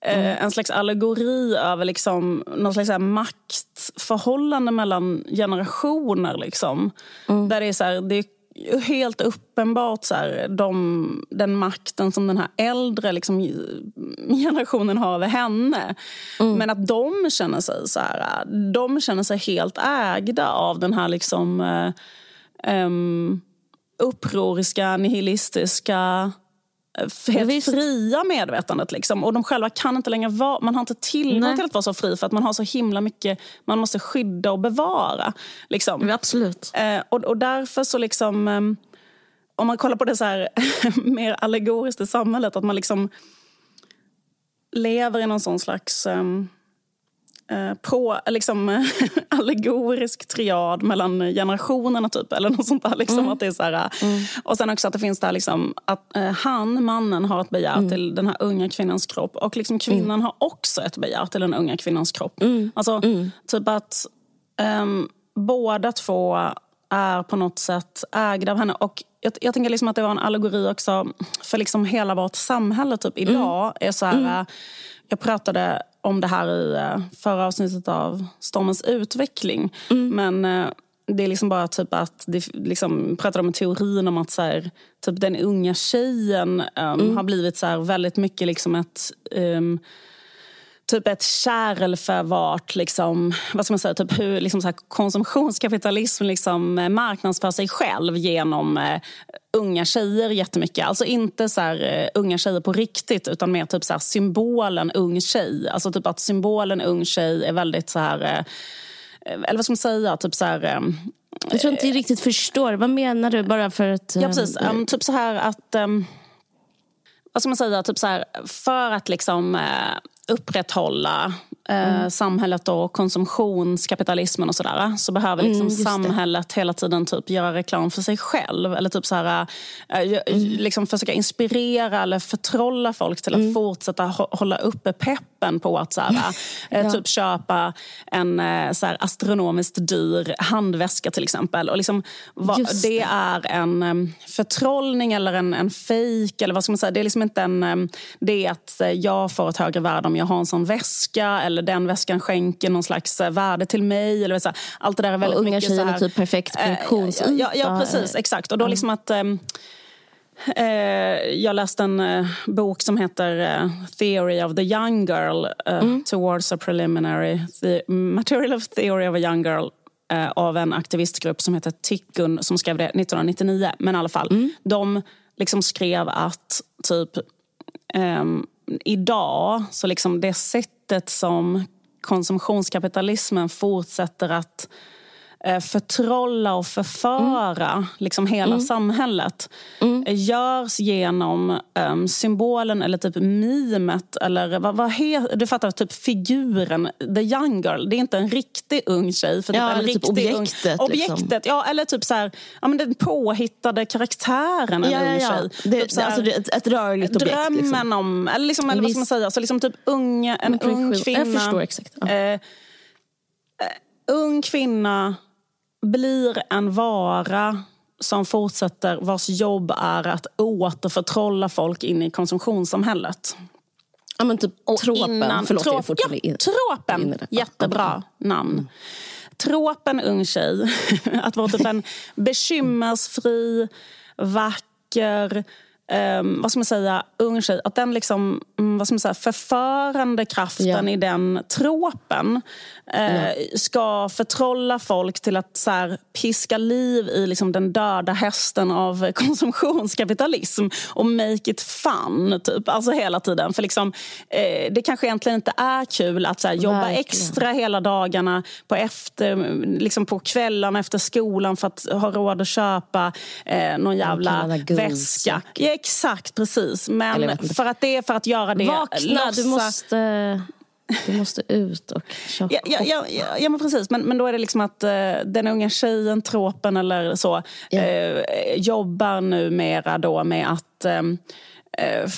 Mm. en slags allegori över liksom, någon slags här maktförhållande mellan generationer. Liksom. Mm. Där det är, så här, det är helt uppenbart så här, de, den makten som den här äldre liksom, generationen har över henne. Mm. Men att de känner sig så här, de känner sig helt ägda av den här liksom, eh, um, upproriska, nihilistiska helt ja, fria medvetandet. Liksom. Och de själva kan inte längre vara, man har inte tillgång Nej. till att vara så fri för att man har så himla mycket man måste skydda och bevara. Liksom. Absolut. Eh, och, och därför så liksom, eh, om man kollar på det så här mer allegoriskt i samhället, att man liksom lever i någon sån slags eh, Eh, på liksom, allegorisk triad mellan generationerna. typ eller något sånt där, liksom, mm. att det är så här, mm. Och sen också att det finns där liksom, att eh, han, mannen, har ett begär mm. till den här unga kvinnans kropp. Och liksom, kvinnan mm. har också ett begär till den unga kvinnans kropp. Mm. Alltså, mm. typ att um, båda två är på något sätt ägda av henne. Och jag, jag tänker liksom att det var en allegori också för liksom hela vårt samhälle typ idag. är så här, Jag pratade om det här i eh, förra avsnittet av Stormens utveckling. Mm. Men eh, det är liksom bara typ att det liksom pratade om teorin om att så här, typ den unga tjejen um, mm. har blivit så här, väldigt mycket liksom ett um, typ ett kärl för vart liksom, vad ska man säga, typ hur liksom så här, konsumtionskapitalism liksom eh, marknadsför sig själv genom eh, unga tjejer jättemycket. Alltså inte så här, uh, unga tjejer på riktigt utan mer typ så här, symbolen ung tjej. Alltså typ att symbolen ung tjej är väldigt så här... Uh, eller vad ska man säga? Typ så här, um, jag tror inte jag riktigt förstår. Vad menar du? Bara för att... Ja, precis. Um, typ så här att... Um, vad ska man säga? Typ så här, för att liksom upprätthålla eh, mm. samhället och konsumtionskapitalismen och sådär så behöver liksom mm, samhället hela tiden typ göra reklam för sig själv. Eller typ så här, eh, mm. liksom försöka inspirera eller förtrolla folk till att mm. fortsätta hålla uppe peppen på att så här, eh, ja. typ köpa en eh, så här, astronomiskt dyr handväska till exempel. Och liksom, va, det. det är en förtrollning eller en, en fejk. Eller vad ska man säga? Det är liksom inte en, det är att jag får ett högre värde om jag har en sån väska eller den väskan skänker någon slags eh, värde till mig. Eller så. Allt det där är väldigt och unga mycket tjejer med typ perfekt funktionsyta. Ja, ja, ja, precis. Exakt. Och då liksom att... Eh, jag läste en eh, bok som heter eh, Theory of the young girl mm. towards a preliminary the material of theory of a young girl av en aktivistgrupp som heter Tikkun som skrev det 1999. Men i alla fall, mm. de liksom skrev att typ um, idag, så liksom det sättet som konsumtionskapitalismen fortsätter att förtrolla och förföra mm. liksom hela mm. samhället mm. görs genom um, symbolen eller typ mimet eller vad, vad he, du fattar, typ figuren, the young girl. Det är inte en riktig ung tjej. För ja, typ en typ objektet. Ung, objektet, liksom. ja, eller typ så här, ja, men den påhittade karaktären, en ja, ung ja, tjej. Det, typ så här, alltså ett, ett rörligt objekt. Drömmen liksom. om, eller, liksom, eller vad ska man säga, så liksom typ unga, en ung kvinna. Jag förstår exakt. Ja. Eh, eh, ung kvinna blir en vara som fortsätter, vars jobb är att återförtrolla folk in i konsumtionssamhället. Ja, men typ och tropen. Innan, Förlåt, trop, jag är fortfarande ja, Tropen. Jättebra namn. Mm. Tropen ung tjej. att vara typ en bekymmersfri, vacker, um, vad ska man säga, ung tjej, att den liksom, um, vad ska man säga, förförande kraften yeah. i den tråpen uh, ska förtrolla folk till att så här, piska liv i liksom, den döda hästen av konsumtionskapitalism och make it fun, typ. Alltså hela tiden. För liksom, uh, det kanske egentligen inte är kul att så här, jobba Verkligen. extra hela dagarna på, efter, liksom på kvällarna efter skolan för att ha råd att köpa uh, någon jävla väska. Ja, Exakt, precis. Men för att det är för att göra det... Vakna, lossa... du måste... Du måste ut och köpa ja, ja, ja, ja, ja, men precis. Men, men då är det liksom att uh, den unga tjejen, tropen eller så, ja. uh, jobbar numera då med att um, uh,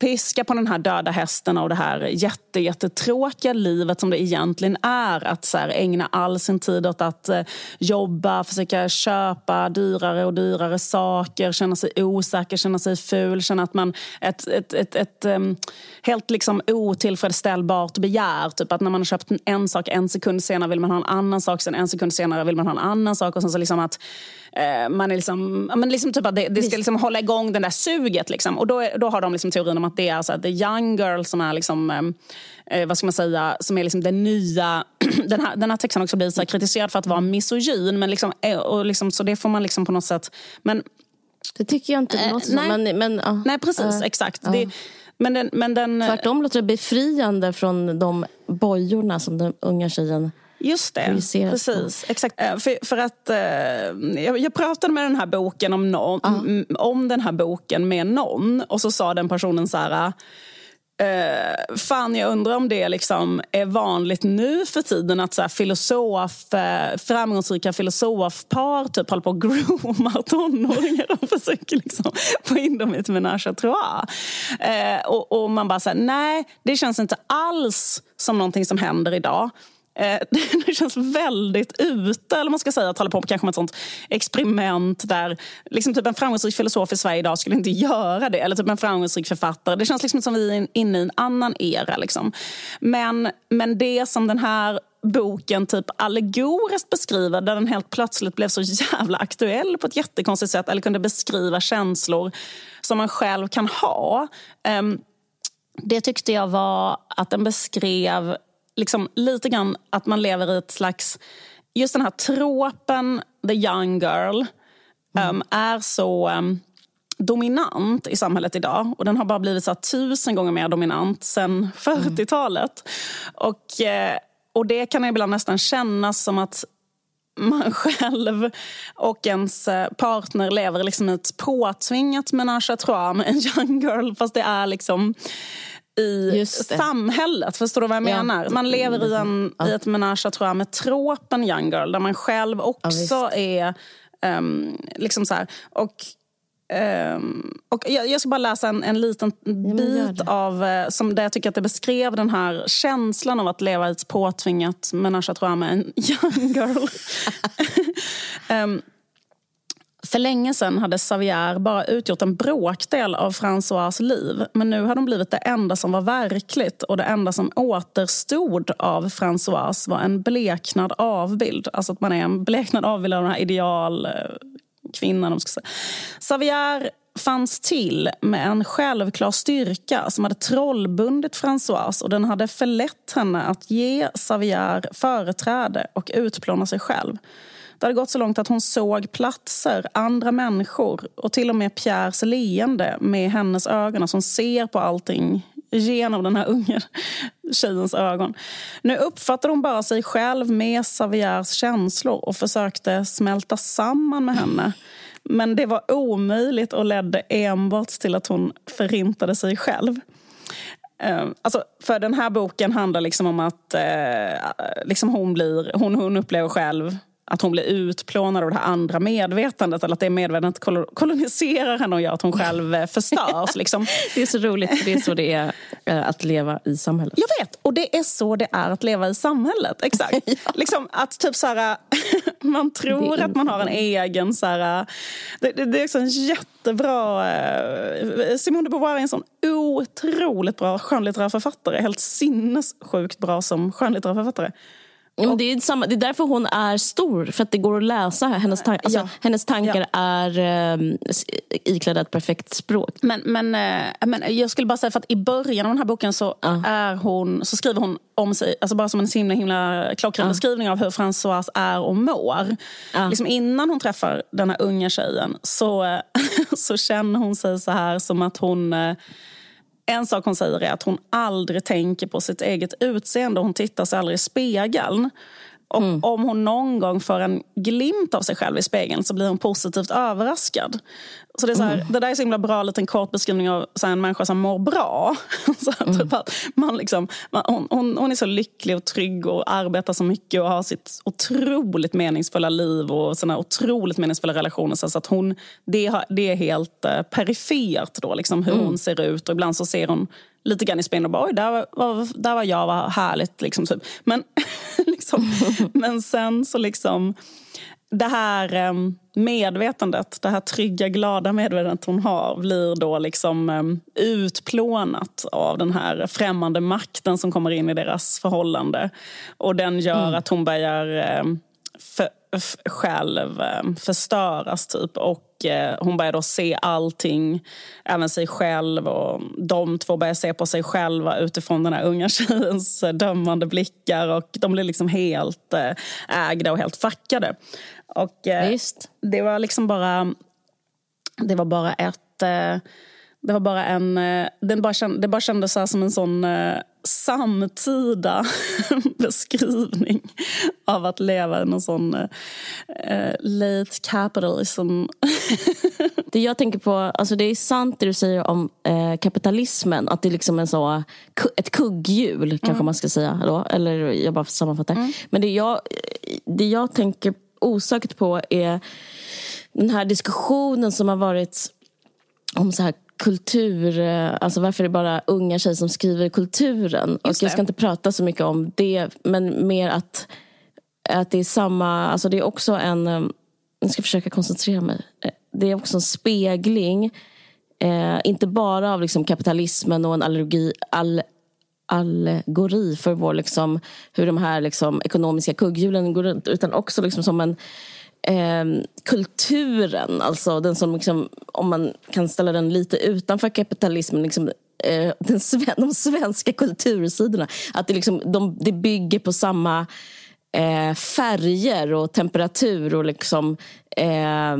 piska på den här döda hästen och det här jätte, jättetråkiga livet som det egentligen är. Att så här, ägna all sin tid åt att eh, jobba, försöka köpa dyrare och dyrare saker, känna sig osäker, känna sig ful, känna att man... Ett, ett, ett, ett um, helt liksom otillfredsställbart begär. Typ att när man har köpt en sak en sekund senare vill man ha en annan sak, sen en sekund senare vill man ha en annan sak. Och sen så liksom att Eh, man är liksom, men liksom typ att det, det ska liksom hålla igång det där suget. Liksom. Och då, är, då har de liksom teorin om att det är alltså the young girl som är liksom, eh, eh, vad ska man säga, som är liksom den nya... den, här, den här texten också blivit så kritiserad för att vara misogyn. Men liksom, eh, och liksom, så det får man liksom på något sätt... Men, det tycker jag inte det låter eh, nej, men, uh, nej, precis. Uh, exakt. Uh. Det, men den, men den, Tvärtom låter det befriande från de bojorna som den unga tjejen Just det, precis. Exakt. Eh, för, för att, eh, jag, jag, pratade med den här boken om, någon, uh. om den här boken med någon och så sa den personen så här Uh, fan, jag undrar om det liksom är vanligt nu för tiden att så här, filosof, uh, framgångsrika filosofpar typ håller på och groomar tonåringar och försöker liksom få in dem i ett menage à trois. Uh, och, och, man bara säger nej, det känns inte alls som någonting som händer idag. Eh, det känns väldigt ute, eller man ska säga, att hålla på kanske med ett sånt experiment där liksom typ en framgångsrik filosof i Sverige idag skulle inte göra det. Eller typ en framgångsrik författare. Det känns liksom som vi är inne i en annan era. Liksom. Men, men det som den här boken typ allegoriskt beskriver där den helt plötsligt blev så jävla aktuell på ett jättekonstigt sätt eller kunde beskriva känslor som man själv kan ha. Um, det tyckte jag var att den beskrev liksom lite grann att man lever i ett slags... Just den här tropen, the young girl, mm. um, är så um, dominant i samhället idag. Och Den har bara blivit så tusen gånger mer dominant sen 40-talet. Mm. Och, uh, och det kan ibland nästan kännas som att man själv och ens eh, partner lever liksom ett påtvingat menage à trois med en young girl. Fast det är liksom i samhället. Förstår du vad jag ja. menar? Man lever i, en, ja. i ett menage tror jag, med tropen young girl där man själv också ja, är... Um, liksom så här. Och, um, och jag, jag, ska bara läsa en, en liten bit av, uh, som där jag tycker att det beskrev den här känslan av att leva i ett påtvingat menage jag, med en young girl. um, För länge sedan hade Xavier bara utgjort en bråkdel av François liv. Men nu hade de blivit det enda som var verkligt och det enda som återstod av François var en bleknad avbild. Alltså att man är en bleknad avbild av den här idealkvinnan. Eh, Xavier fanns till med en självklar styrka som hade trollbundit Françoise och den hade förlett henne att ge Xavier företräde och utplåna sig själv. Det hade gått så långt att hon såg platser, andra människor och till och med Pierres leende med hennes ögon. Alltså hon ser på allting genom den här unga tjejens ögon. Nu uppfattade hon bara sig själv med Xaviers känslor och försökte smälta samman med henne. Men det var omöjligt och ledde enbart till att hon förintade sig själv. Eh, alltså, för den här boken handlar liksom om att eh, liksom hon, blir, hon, hon upplever själv att hon blir utplånad av det här andra medvetandet eller att det medvetandet koloniserar henne och gör att hon själv eh, förstörs. Liksom. Det är så roligt, för det är så det är eh, att leva i samhället. Jag vet, och det är så det är att leva i samhället. Exakt. ja. liksom att typ så här, man tror att man har en egen... Så här, det, det, det är också en jättebra... Eh, Simone de Beauvoir är en sån otroligt bra skönlitterär författare. Helt sinnessjukt bra som skönlitterär författare. Och, det, är samma, det är därför hon är stor, för att det går att läsa hennes, tan alltså, ja. hennes tankar ja. är um, iklädda ett perfekt språk. Men, men, uh, men jag skulle bara säga, för att i början av den här boken så, uh. är hon, så skriver hon om sig, alltså bara som en himla, himla klockren uh. beskrivning av hur Françoise är och mår. Liksom innan hon träffar den här unga tjejen så, så känner hon sig så här som att hon uh, en sak hon säger är att hon aldrig tänker på sitt eget utseende. Hon tittar sig aldrig i spegeln. Och mm. om hon någon gång får en glimt av sig själv i spegeln så blir hon positivt överraskad. Så det, är så här, mm. det där är så himla bra liten kort beskrivning av så här, en människa som mår bra. så här, mm. typ att man liksom, man, hon, hon, hon, är så lycklig och trygg och arbetar så mycket och har sitt otroligt meningsfulla liv och sina otroligt meningsfulla relationer. Så att hon, det, det är helt uh, perifert då, liksom, hur mm. hon ser ut. Och ibland så ser hon lite grann i oj, där var, där var jag, vad härligt. Liksom, typ. Men, liksom, men sen så liksom det här ehm, medvetandet, det här trygga, glada medvetandet hon har blir då liksom ehm, utplånat av den här främmande makten som kommer in i deras förhållande. Och den gör mm. att hon börjar ehm, för, själv förstöras typ. Och eh, hon börjar då se allting, även sig själv. Och de två börjar se på sig själva utifrån den här unga tjejens dömande blickar. Och de blir liksom helt eh, ägda och helt fackade. Och eh, det var liksom bara... Det var bara ett... Eh, det var bara en... Den bara känd, det bara kändes så som en sån samtida beskrivning av att leva i någon sån uh, late capitalism. det jag tänker på, alltså det är sant det du säger om uh, kapitalismen, att det är liksom en så, ett kugghjul kanske mm. man ska säga då, eller jag bara sammanfattar. Mm. Men det jag, det jag tänker osökt på är den här diskussionen som har varit om så här kultur, eh, alltså varför är det bara unga tjejer som skriver kulturen? och jag ska inte prata så mycket om det, men mer att, att det är samma, alltså det är också en, eh, jag ska försöka koncentrera mig, eh, det är också en spegling, eh, inte bara av liksom kapitalismen och en allergi, all, allegori för vår, liksom, hur de här liksom, ekonomiska kugghjulen går runt, utan också liksom som en eh, kulturen, alltså den som liksom, om man kan ställa den lite utanför kapitalismen, liksom, eh, den, de svenska kultursidorna. Att det, liksom, de, det bygger på samma eh, färger och temperatur och liksom eh,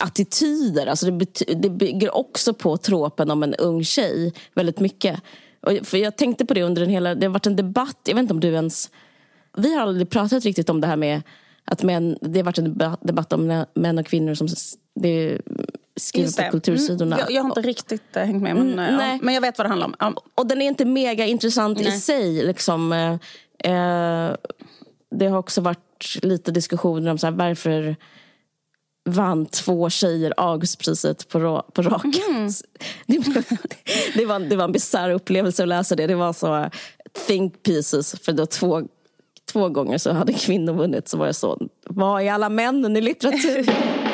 attityder. Alltså det, det bygger också på tråpen om en ung tjej väldigt mycket. Och, för jag tänkte på det under en hela, det har varit en debatt, jag vet inte om du ens, vi har aldrig pratat riktigt om det här med att män, det har varit en debatt om män och kvinnor som det skriver på kultursidorna. Mm, jag, jag, har inte riktigt äh, hängt med men, mm, ja, men jag vet vad det handlar om. Ja. Och den är inte mega intressant nej. i sig. Liksom, eh, eh, det har också varit lite diskussioner om så här, varför vann två tjejer Augustpriset på, på raken. Mm. Det, det, var, det var en bisarr upplevelse att läsa det. Det var så think pieces för det var två två gånger så hade kvinnor vunnit så var det så, vad är alla männen i litteratur?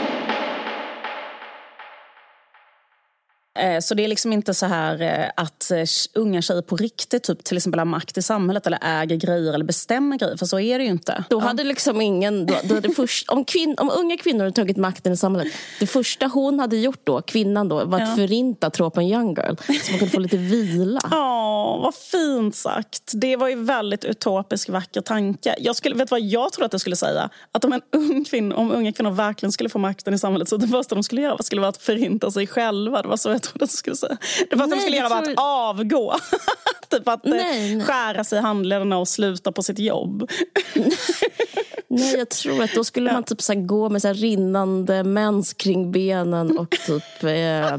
så det är liksom inte så här eh, att eh, unga tjejer på riktigt typ, till exempel har makt i samhället eller äger grejer eller bestämmer grejer. För så är det ju inte. Då hade liksom ingen... Då, då det först, om, kvinn, om unga kvinnor hade tagit makten i samhället. Det första hon hade gjort då, kvinnan då, var att ja. förinta tropen young girl. Så man kunde få lite vila. Ja, vad fint sagt. Det var ju väldigt utopisk, vacker tanke. Jag skulle, vet vad jag trodde att jag skulle säga? Att om, en ung kvinna, om unga kvinnor verkligen skulle få makten i samhället så det första de skulle göra skulle vara att förinta sig själva. Det var så jag trodde att de skulle säga. Det första de skulle göra var att avgå. typ att eh, nej, nej. skära sig i handlederna och sluta på sitt jobb. nej, jag tror att då skulle ja. man typ så gå med så rinnande mens kring benen och typ eh,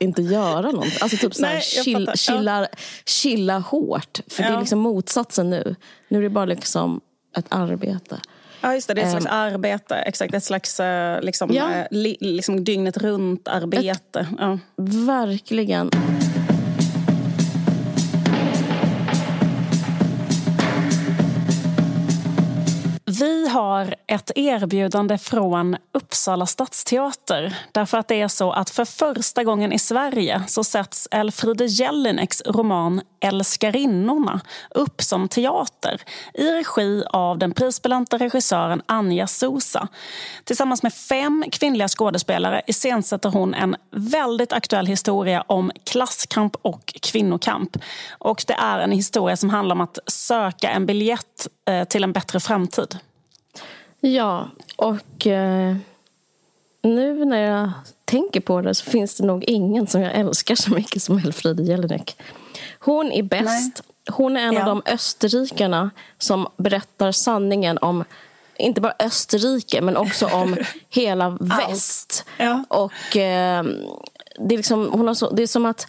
inte göra något. Alltså typ så här, chill, chilla, chilla hårt. För ja. det är liksom motsatsen nu. Nu är det bara liksom ett arbete. Ja, just det. Det är ett slags um, arbete. Exakt, ett slags uh, liksom, ja. uh, li, liksom dygnet runt-arbete. Ja. Verkligen. Vi har ett erbjudande från Uppsala stadsteater. Därför att det är så att för första gången i Sverige så sätts Elfriede Jelineks roman Älskarinnorna upp som teater i regi av den prisbelönta regissören Anja Sosa. Tillsammans med fem kvinnliga skådespelare iscensätter hon en väldigt aktuell historia om klasskamp och kvinnokamp. Och det är en historia som handlar om att söka en biljett eh, till en bättre framtid. Ja, och eh, nu när jag tänker på det så finns det nog ingen som jag älskar så mycket som Elfriede Jelinek. Hon är bäst. Nej. Hon är en ja. av de österrikarna som berättar sanningen om inte bara Österrike, men också om hela väst. Ja. Och eh, det, är liksom, hon har så, det är som att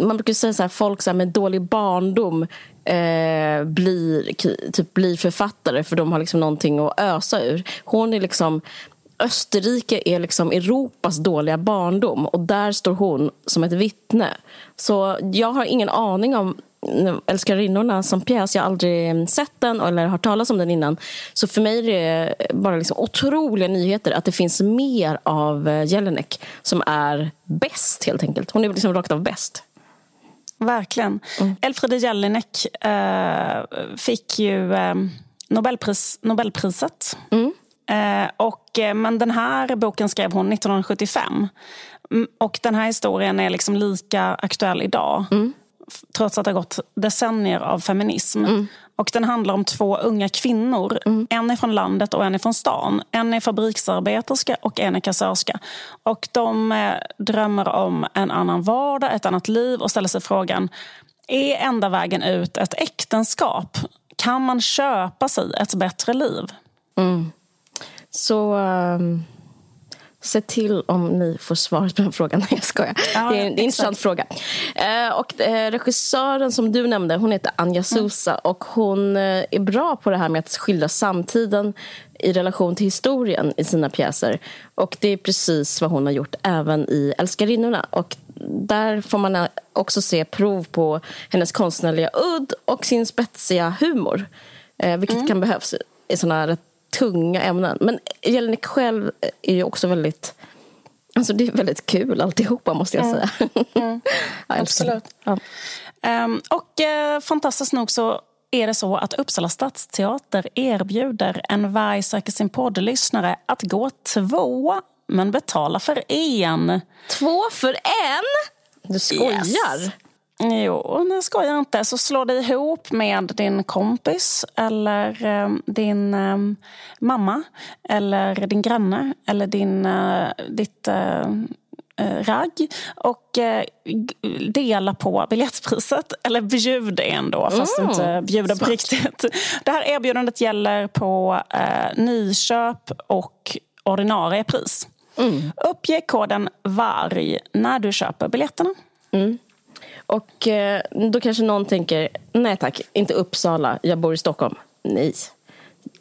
man brukar säga så här, folk så här, med dålig barndom eh, blir, typ, blir författare för de har liksom någonting att ösa ur. Hon är liksom Österrike är liksom Europas dåliga barndom och där står hon som ett vittne. Så jag har ingen aning om Älskarinnorna som pjäs. Jag har aldrig sett den eller hört talas om den innan. Så för mig är det bara liksom otroliga nyheter att det finns mer av eh, Jelinek som är bäst helt enkelt. Hon är liksom rakt av bäst. Verkligen. Mm. Elfriede Jelinek äh, fick ju äh, Nobelpris, Nobelpriset. Mm. Äh, och, men den här boken skrev hon 1975. Mm, och den här historien är liksom lika aktuell idag. Mm trots att det har gått decennier av feminism. Mm. Och den handlar om två unga kvinnor. Mm. En är från landet och en är från stan. En är fabriksarbeterska och en är kassörska. Och de eh, drömmer om en annan vardag, ett annat liv och ställer sig frågan är enda vägen ut ett äktenskap? Kan man köpa sig ett bättre liv? Mm. Så... Um Se till om ni får svaret på den frågan. Nej, jag skojar. Ja, det är en, en intressant fråga. Eh, och eh, regissören som du nämnde, hon heter Anja Sousa. Mm. Och hon eh, är bra på det här med att skildra samtiden i relation till historien i sina pjäser. Och det är precis vad hon har gjort även i Älskarinnorna. Och där får man också se prov på hennes konstnärliga udd och sin spetsiga humor. Eh, vilket mm. kan behövas i såna här tunga ämnen. Men Jelinek själv är ju också väldigt... Alltså det är väldigt kul alltihopa måste jag säga. Mm. Mm. Absolut. Ja. Um, och uh, fantastiskt nog så är det så att Uppsala stadsteater erbjuder en Varg söker sin poddlyssnare att gå två, men betala för en. Två för en? Du skojar? Yes. Jo, nu skojar inte. Så slå dig ihop med din kompis eller eh, din eh, mamma eller din granne eller din, eh, ditt eh, eh, ragg och eh, dela på biljettpriset. Eller bjud en då, fast mm, inte bjuda på riktigt. Det här erbjudandet gäller på nyköp och ordinarie pris. Mm. Uppge koden VARG när du köper biljetterna. Mm. Och eh, då kanske någon tänker, nej tack, inte Uppsala, jag bor i Stockholm. Nej.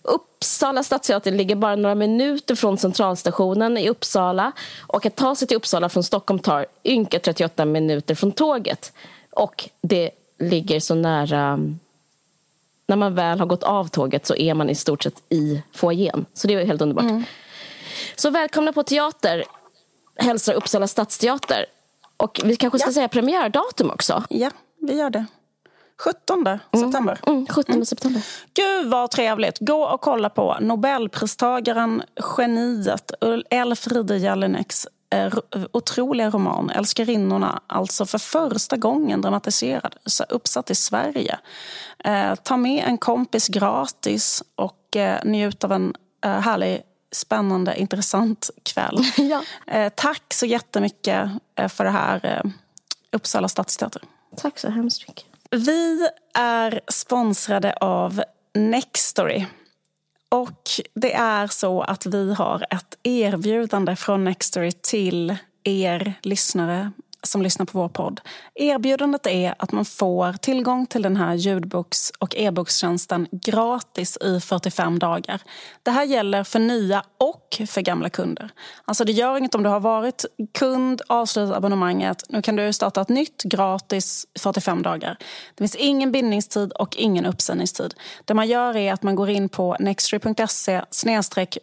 Uppsala stadsteater ligger bara några minuter från centralstationen i Uppsala. Och att ta sig till Uppsala från Stockholm tar ynka 38 minuter från tåget. Och det ligger så nära... När man väl har gått av tåget så är man i stort sett i foajén. Så det är helt underbart. Mm. Så välkomna på teater, hälsar Uppsala stadsteater. Och vi kanske ska ja. säga premiärdatum också? Ja, vi gör det. 17 mm. september. Mm, 17 mm. september. Gud vad trevligt. Gå och kolla på Nobelpristagaren, geniet Elfriede Jelineks eh, otroliga roman Älskarinnorna, alltså för första gången dramatiserad, uppsatt i Sverige. Eh, ta med en kompis gratis och eh, njut av en eh, härlig spännande, intressant kväll. ja. eh, tack så jättemycket eh, för det här, eh, Uppsala stadsteater. Tack så hemskt mycket. Vi är sponsrade av Nextory. Och det är så att vi har ett erbjudande från Nextory till er lyssnare som lyssnar på vår podd. Erbjudandet är att man får tillgång till den här ljudboks och e-bokstjänsten gratis i 45 dagar. Det här gäller för nya och för gamla kunder. Alltså det gör inget om du har varit kund, avslutat abonnemanget. Nu kan du starta ett nytt gratis 45 dagar. Det finns ingen bindningstid och ingen uppsägningstid. Det man gör är att man går in på nextory.se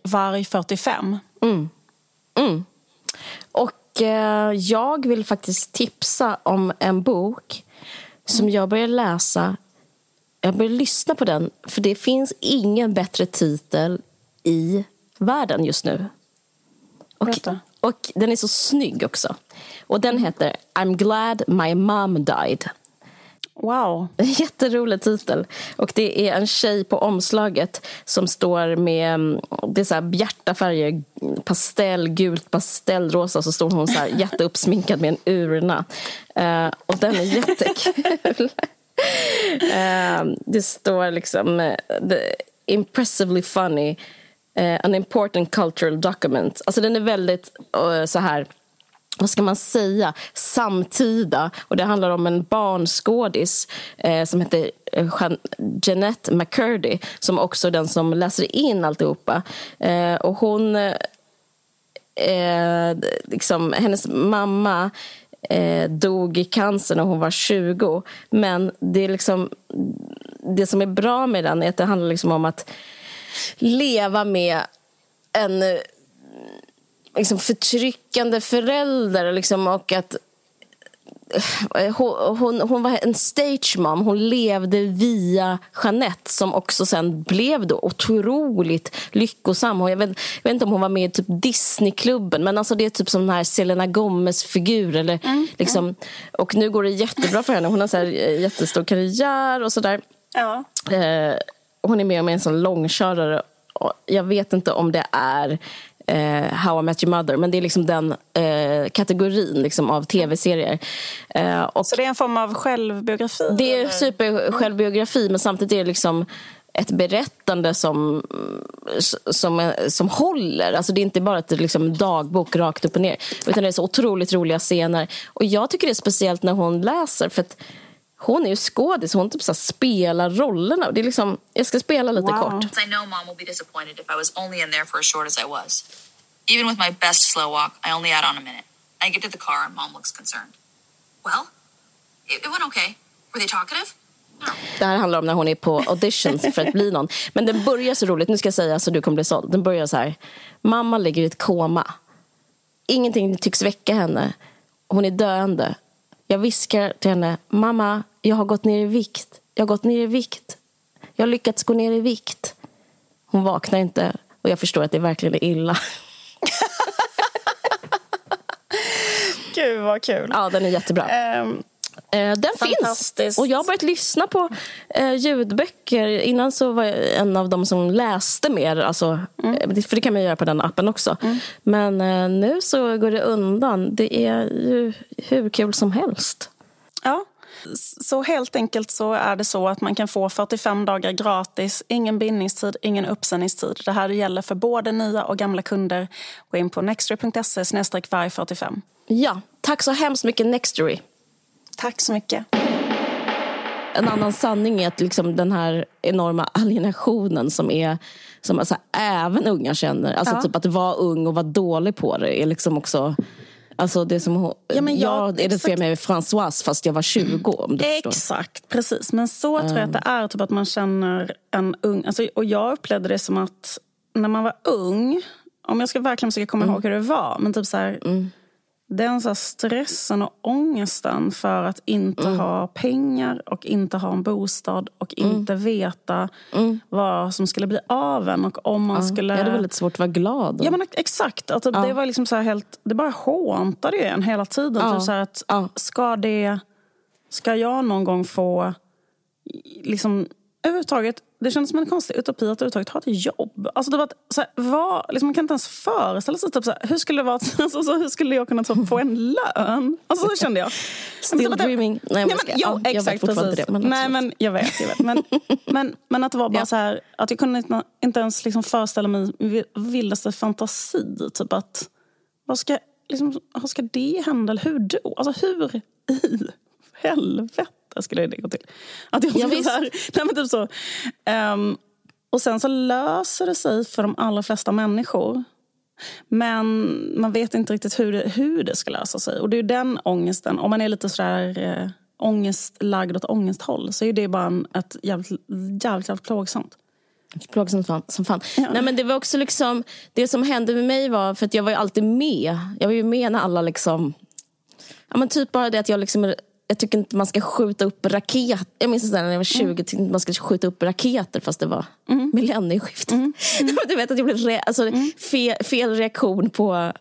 varg45. Mm. Mm. Och jag vill faktiskt tipsa om en bok som jag började läsa. Jag började lyssna på den, för det finns ingen bättre titel i världen just nu. Och, och den är så snygg också. Och den heter I'm glad my mom died Wow. Jätterolig titel. Och det är en tjej på omslaget som står med mm, det är så här bjärta färger, pastell, gult, pastellrosa. Så står hon så här jätteuppsminkad med en urna. Uh, och den är jättekul. uh, det står liksom eh, the impressively funny, uh, an important cultural document. Alltså den är väldigt så här vad ska man säga, samtida. Och Det handlar om en barnskådis eh, som heter eh, Jeanette McCurdy som också är den som läser in alltihopa. Eh, och hon... Eh, eh liksom, hennes mamma eh, dog i cancer när hon var 20. Men det, är liksom, det som är bra med den är att det handlar liksom om att leva med en liksom förtryckande förälder liksom, och att eh, hon, hon, hon, var en stage mom. Hon levde via Jeanette som också sen blev då otroligt lyckosam. Jag, vet, jag vet inte om hon var med i typ Disneyklubben men alltså det är typ som den här Selena Gomez-figur. mm, mm. liksom, Och nu går det jättebra för henne. Hon har så här eh, jättestor karriär och sådär. Ja. Eh, hon är med om en sån långkörare. Jag vet inte om det är eh, How I Met Your Mother. Men det är liksom den eh, kategorin liksom, av tv-serier. Eh, Så det är en form av självbiografi? Det är super men samtidigt är det liksom ett berättande som, som, som håller. Alltså det är inte bara ett liksom, dagbok rakt upp och ner. Utan det är så otroligt roliga scener. Och jag tycker det är speciellt när hon läser. För att hon är ju skådis, hon typ så spelar rollerna. Det är liksom, jag ska spela lite wow. kort. I know mom will be disappointed if I was only in there for as short as I was. Even with my best slow walk, I only had on a minute. I get to the car and mom looks concerned. Well, it, it went okay. Were they talkative? No. Det här handlar om när hon är på auditions för att bli någon. Men den börjar så roligt, nu ska jag säga så du kommer bli såld. Den börjar så här. Mamma ligger i ett koma. Ingenting tycks väcka henne. Hon är döende. Jag viskar till henne, mamma, jag har gått ner i vikt. Jag har gått ner i vikt. Jag har lyckats gå ner i vikt. Hon vaknar inte och jag förstår att det verkligen är illa. Gud vad kul. Ja, den är jättebra. Um, den finns. Och jag har börjat lyssna på eh, ljudböcker. Innan så var jag en av dem som läste mer. Alltså, mm. För det kan man göra på den appen också. Mm. Men eh, nu så går det undan. Det är ju hur kul som helst. Ja, så helt enkelt så är det så att man kan få 45 dagar gratis, ingen bindningstid, ingen uppsägningstid. Det här gäller för både nya och gamla kunder. Gå in på nextory.se 45. Ja, tack så hemskt mycket Nextory. Tack så mycket. En annan sanning är att liksom den här enorma alienationen som är som alltså även unga känner. Alltså ja. typ att vara ung och vara dålig på det är liksom också Alltså det som hon, ja, men jag, jag identifierar mig med Françoise fast jag var 20 om du Exakt, förstår. precis. Men så tror jag att det är, typ att man känner en ung... Alltså, och jag upplevde det som att när man var ung, om jag ska verkligen försöka komma mm. ihåg hur det var, men typ så här, mm. Den så stressen och ångesten för att inte mm. ha pengar och inte ha en bostad och mm. inte veta mm. vad som skulle bli av en. Och om man ja, skulle... Ja, det är väldigt svårt att vara glad. Ja, men exakt. Alltså, ja. Det var liksom så helt... Det bara håntade ju en hela tiden. Ja. Typ så att, ja. ska, det, ska jag någon gång få... Liksom, överhuvudtaget det kändes som en konstig utopi att överhuvudtaget ha ett jobb. Alltså det var så här, var, liksom man kan inte ens föreställa sig typ så här, hur skulle det vara, alltså, så, hur skulle jag kunna få en lön? Alltså så kände jag. Still men, dreaming. Nej, men, jo, ja, exakt, jag vet precis. Det, men Nej, men jag vet. Jag vet. Men, men, men att det var bara ja. så här, att jag kunde inte, inte ens liksom föreställa mig vildaste fantasi. Typ att, vad ska, liksom, vad ska det hända? Eller hur då? Alltså hur i helvete? Skulle det gå till. Att jag, jag så här, nej men typ så. Um, och sen så löser det sig för de allra flesta människor. Men man vet inte riktigt hur det, hur det ska lösa sig. Och det är den ångesten, om man är lite sådär eh, ångestlagd åt ångesthåll så är det bara en, ett jävligt, jävligt, jävligt plågsamt. Plågsamt fan, som fan. Ja. Nej, men det var också liksom, det som hände med mig var, för att jag var ju alltid med. Jag var ju med när alla liksom, ja men typ bara det att jag liksom jag tycker inte man ska skjuta upp raketer. Jag minns när jag var 20 mm. tyckte inte man skulle skjuta upp raketer fast det var mm. millennieskiftet. Mm. Mm. du vet att jag blev re alltså, mm. fel, fel reaktion på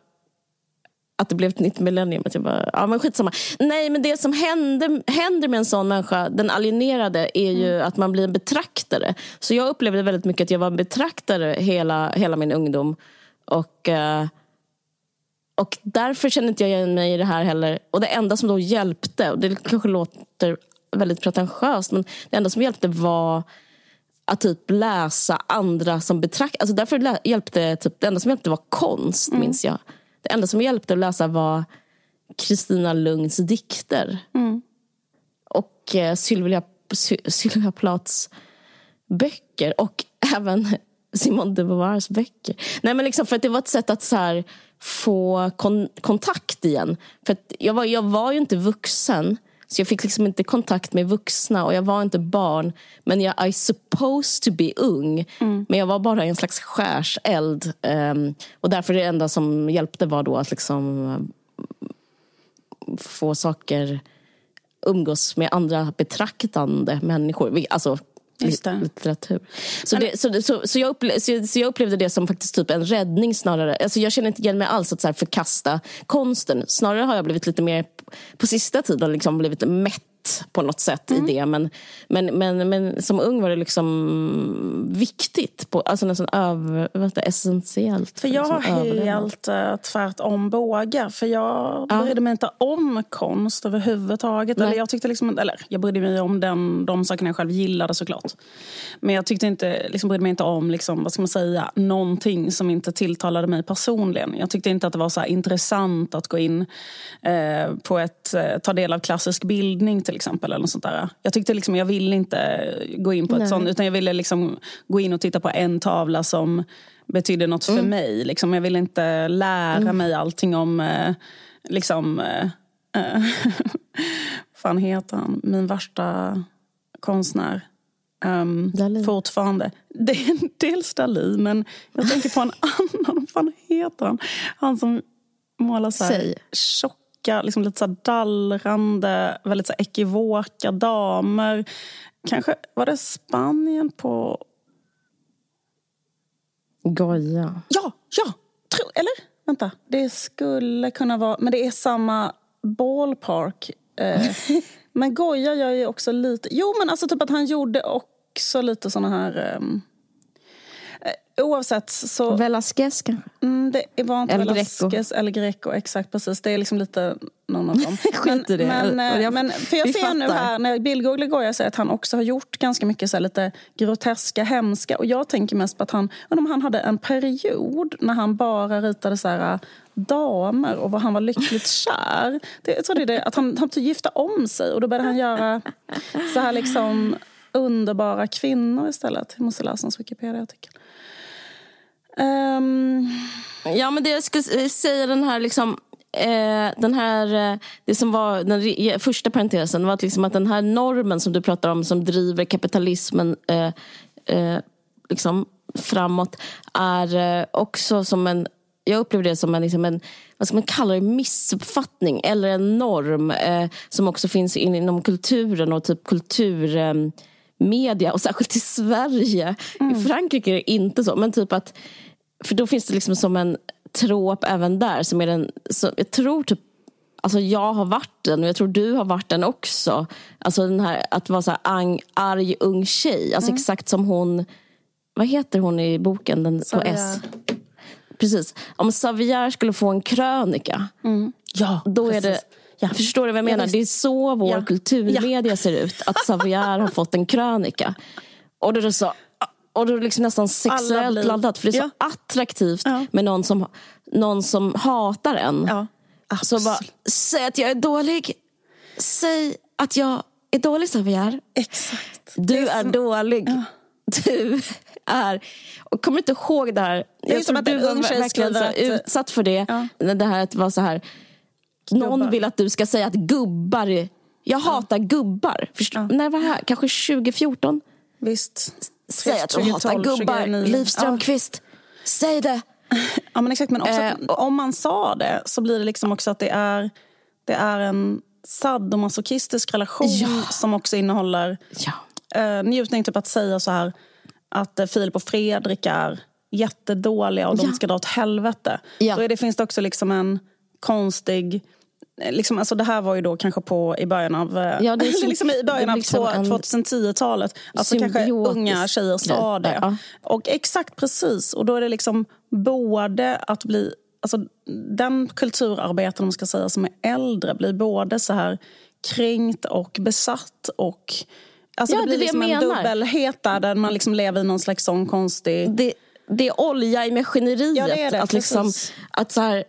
att det blev ett nytt millennium. Att jag bara, ja men skitsamma. Nej men det som händer, händer med en sån människa, den alienerade, är ju mm. att man blir en betraktare. Så jag upplevde väldigt mycket att jag var en betraktare hela, hela min ungdom. Och... Uh, och därför känner inte jag igen mig i det här heller. Och det enda som då hjälpte, och det kanske låter väldigt pretentiöst, men det enda som hjälpte var att typ läsa andra som betraktar... Alltså därför hjälpte typ, det enda som hjälpte var konst, mm. minns jag. Det enda som hjälpte att läsa var Kristina Lungs dikter. Mm. Och eh, Sylvia, Sylvia Plaths böcker. Och även Simone de Beauvoirs böcker. Nej, men liksom för att det var ett sätt att så här, få kon kontakt igen. För jag, var, jag var ju inte vuxen. Så jag fick liksom inte kontakt med vuxna och jag var inte barn. Men jag I supposed to be ung. Mm. Men jag var bara en slags skärseld. Um, och därför det enda som hjälpte var då att liksom uh, få saker umgås med andra betraktande människor. Alltså litteratur. Så, det, så, så, så, jag upplevde, så, jag upplevde det som faktiskt typ en räddning snarare. Alltså jag känner inte igen mig alls att så förkasta konsten. Snarare har jag blivit lite mer på sista tiden liksom blivit mätt på något sätt mm. i det. Men, men, men, men som ung var det liksom viktigt. På, alltså nästan över, vad det, essentiellt. För jag liksom har helt äh, tvärtom båga. För jag ja. brydde mig inte om konst överhuvudtaget. Eller jag, tyckte liksom, eller jag brydde mig om den, de sakerna jag själv gillade såklart. Men jag tyckte inte, liksom, brydde mig inte om liksom, vad ska man säga, någonting som inte tilltalade mig personligen. Jag tyckte inte att det var så intressant att gå in eh, på ett, eh, ta del av klassisk bildning till exempel. Eller något sånt där. Jag tyckte liksom, jag ville inte gå in på ett sånt, utan jag ville liksom gå in och titta på en tavla som betydde något mm. för mig. Liksom. Jag ville inte lära mm. mig allting om, eh, liksom, eh fan heter han, min värsta konstnär. Um, fortfarande. Det är dels Dalí, men jag tänker på en annan. Vad fan heter han? Han som målar så här tjock tjocka, liksom lite så dallrande, väldigt så ekivoka damer. Kanske var det Spanien på... Goya. Ja, ja! Tro, eller? Vänta. Det skulle kunna vara... Men det är samma ballpark. Eh, men Goya gör ju också lite... Jo, men alltså typ att han gjorde också lite såna här... Um, oavsett så... Velasquez kanske? Mm, det var inte El Velasquez eller Greco, exakt precis. Det är liksom lite någon av dem. Skit i det. Men, eh, jag, men, för jag ser fattar. nu här, när bildgooglar går jag säger att han också har gjort ganska mycket så lite groteska, hemska. Och jag tänker mest på att han, om han hade en period när han bara ritade så här, damer och var han var lyckligt kär. Det, jag tror det är det, att han, han gifta om sig och då började han göra så här liksom underbara kvinnor istället. Jag måste läsa hans Wikipedia-artikel. Um... Ja, men det jag skulle säga den här liksom Eh, den här, eh, det som var den första parentesen var att, liksom att den här normen som du pratar om som driver kapitalismen eh, eh liksom framåt är eh, också som en jag upplever det som en, liksom en vad ska man kalla det, missuppfattning eller en norm eh, som också finns in, inom kulturen och typ kulturmedia eh, och särskilt i Sverige. Mm. I Frankrike är det inte så, men typ att för då finns det liksom som en trop även där som är den, så, jag tror typ Alltså jag har varit den och jag tror du har varit den också. Alltså den här att vara så här ang, arg ung tjej. Alltså mm. exakt som hon, vad heter hon i boken den, på S? Precis. Om Savier skulle få en krönika. Mm. Ja, då precis. är det Ja. Förstår du vad jag menar? Ja, det är så vår ja. kulturmedia ja. ser ut. Att Savier har fått en krönika. Och då är det så och då är det liksom nästan sexuellt laddat. För det är så attraktivt med någon som, någon som hatar en. Ja. Så bara, säg att jag är dålig. Säg att jag är dålig Savier. Exakt. Du är, är som... dålig. Du är... Och kommer inte ihåg det här? Det är jag som att du var verkligen att... utsatt för det. Ja. Det här att vara så här. Någon gubbar. vill att du ska säga att gubbar... Jag ja. hatar gubbar. Förstår? Ja. När var det här? Kanske 2014? Visst. Säg att du hatar gubbar. Liv Strömquist. Ja. Säg det. Ja men exakt. Men också eh, om man sa det så blir det liksom också att det är, det är en sadomasochistisk relation ja. som också innehåller ja. eh, njutning. Typ att säga så här att eh, Filip och Fredrik är jättedåliga och ja. de ska dra åt helvete. Ja. Då det, finns det också liksom en konstig... Eh, liksom, alltså det här var ju då kanske på, i början av, eh, ja, liksom i början av liksom 2010-talet. Alltså kanske unga tjejer sa det. Ja. Och exakt precis. Och då är det liksom både att bli... Alltså den kulturarbetaren man ska säga, som är äldre blir både så här kränkt och besatt och Alltså ja, det blir det liksom en dubbelhet där, där man liksom lever i någon slags sån konstig... Det, det är olja i maskineriet. Ja, det är det, att, liksom, att, så här,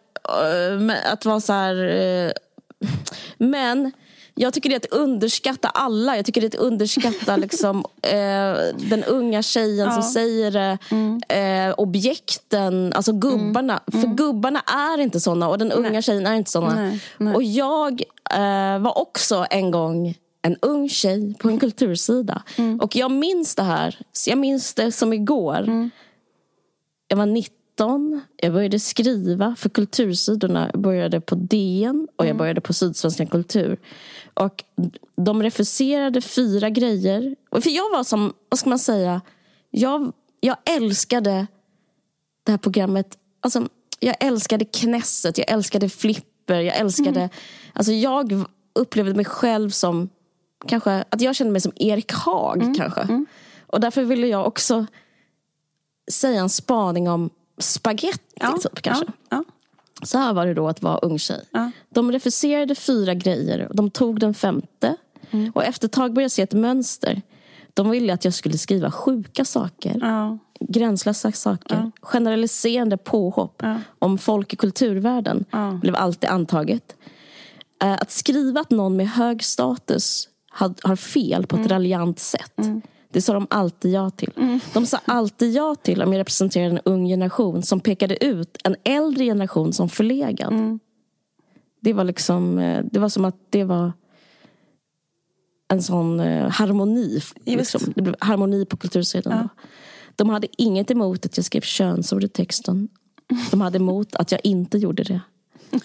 äh, att vara så här... Äh, men jag tycker det är att underskatta alla. Jag tycker det är att underskatta liksom, eh, den unga tjejen ja. som säger det. Mm. Eh, objekten, alltså gubbarna. Mm. För gubbarna är inte såna och den unga Nej. tjejen är inte såna. Nej. Nej. Och jag eh, var också en gång en ung tjej på en kultursida. Mm. Och jag minns det här. Jag minns det som igår. Jag var 19. Jag började skriva för kultursidorna. Jag började på DN och jag mm. började på Sydsvenska Kultur. Och de refuserade fyra grejer. För jag var som, vad ska man säga, jag, jag älskade det här programmet. Alltså, jag älskade Knesset, jag älskade Flipper, jag älskade... Mm. Alltså jag upplevde mig själv som kanske, att jag kände mig som Erik Haag mm. kanske. Mm. Och därför ville jag också säga en spaning om spaghetti ja. typ kanske. Ja. Ja. Så här var det då att vara ung tjej. De refuserade fyra grejer och de tog den femte. Mm. Och efter ett tag började jag se ett mönster. De ville att jag skulle skriva sjuka saker. Ja. Gränslösa saker. Ja. Generaliserande påhopp ja. om folk i kulturvärlden. Ja. blev alltid antaget. Eh, att skriva att någon med hög status har fel på ett mm. raljant sätt. Mm. Det sa de alltid ja till. Mm. De sa alltid ja till om jag representerade en ung generation som pekade ut en äldre generation som förlegad. Mm. Det var liksom, eh, det var som att det var en sån eh, harmoni. Liksom. Det blev harmoni på kultursidan. Ja. De hade inget emot att jag skrev könsord i texten. De hade emot att jag inte gjorde det.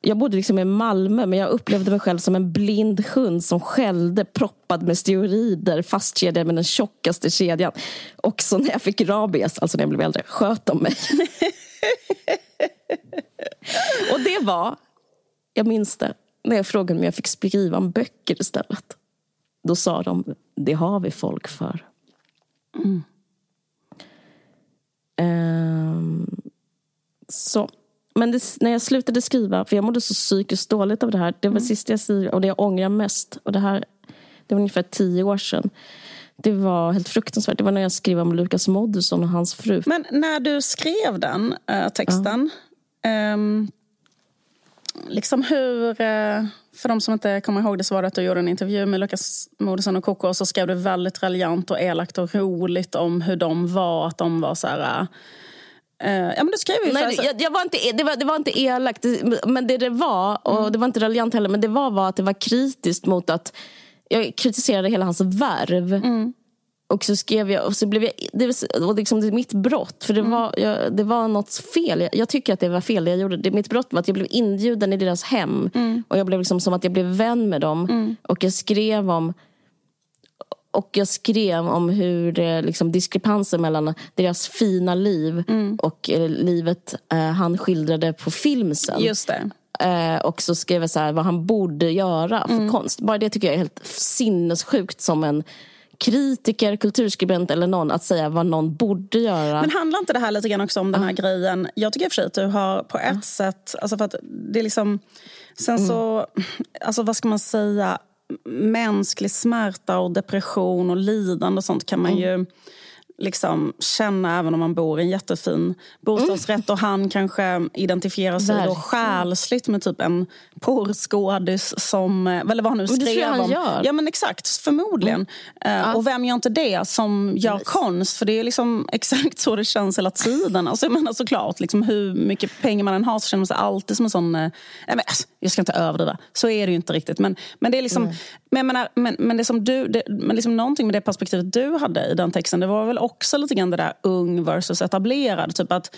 jag bodde liksom i Malmö men jag upplevde mig själv som en blind hund som skällde proppad med steroider fastkedjad med den tjockaste kedjan. Också när jag fick rabies, alltså när jag blev äldre, sköt de mig. och det var, jag minns det, när jag frågade om jag fick skriva om böcker istället. Då sa de, det har vi folk för. Mm. Um, så men det, när jag slutade skriva, för jag mådde så psykiskt dåligt av det här. Det var mm. sista jag skrev och det jag ångrar mest. Och det här, det var ungefär tio år sedan. Det var helt fruktansvärt. Det var när jag skrev om Lukas Moodysson och hans fru. Men när du skrev den äh, texten. Ja. Um, liksom hur... Uh, för de som inte kommer ihåg det så var det att du gjorde en intervju med Lukas Moodysson och Koko och så skrev du väldigt raljant och elakt och roligt om hur de var. Att de var så här... Uh, ja, men du skrev ju Nej, jag, jag, var inte, det, var, det var inte elakt, men det det var, och mm. det var inte raljant heller, men det var, var att det var kritiskt mot att jag kritiserade hela hans värv. Mm. och så skrev jag, och så blev jag, det var liksom det mitt brott, för det, mm. var, jag, det var något fel. Jag, jag, tycker att det var fel det jag gjorde. Det, mitt brott var att jag blev inbjuden i deras hem. Mm. Och jag blev liksom som att jag blev vän med dem. Mm. Och jag skrev om och jag skrev om hur det, liksom, diskrepanser mellan deras fina liv mm. och eh, livet eh, han skildrade på film sen. Just det. Eh, och så skrev jag så här, vad han borde göra för mm. konst. Bara det tycker jag är helt sinnessjukt som en kritiker, kulturskribent eller någon att säga vad någon borde göra. Men handlar inte det här lite grann också om den här grejen? Jag tycker i och för sig att du har på ett sätt, alltså för att det är liksom Sen mm. så, alltså vad ska man säga, mänsklig smärta och depression och lidande och sånt kan man mm. ju liksom känna även om man bor i en jättefin bostadsrätt. Mm. Och han kanske identifierar sig Verkligen. då själsligt med typ en porrskådis som, eller vad han nu skrev det tror jag han gör. Ja men exakt, förmodligen. Mm. Uh, och vem gör inte det som gör yes. konst? För det är liksom exakt så det känns hela tiden. Alltså, jag menar såklart, liksom, hur mycket pengar man än har så känner man sig alltid som en sån... Men, alltså, jag ska inte överdriva, så är det ju inte riktigt. Men, men det är liksom... Mm. Men, menar, men, men det som du, det, men liksom någonting med det perspektivet du hade i den texten, det var väl också lite grann det där ung versus etablerad. Typ att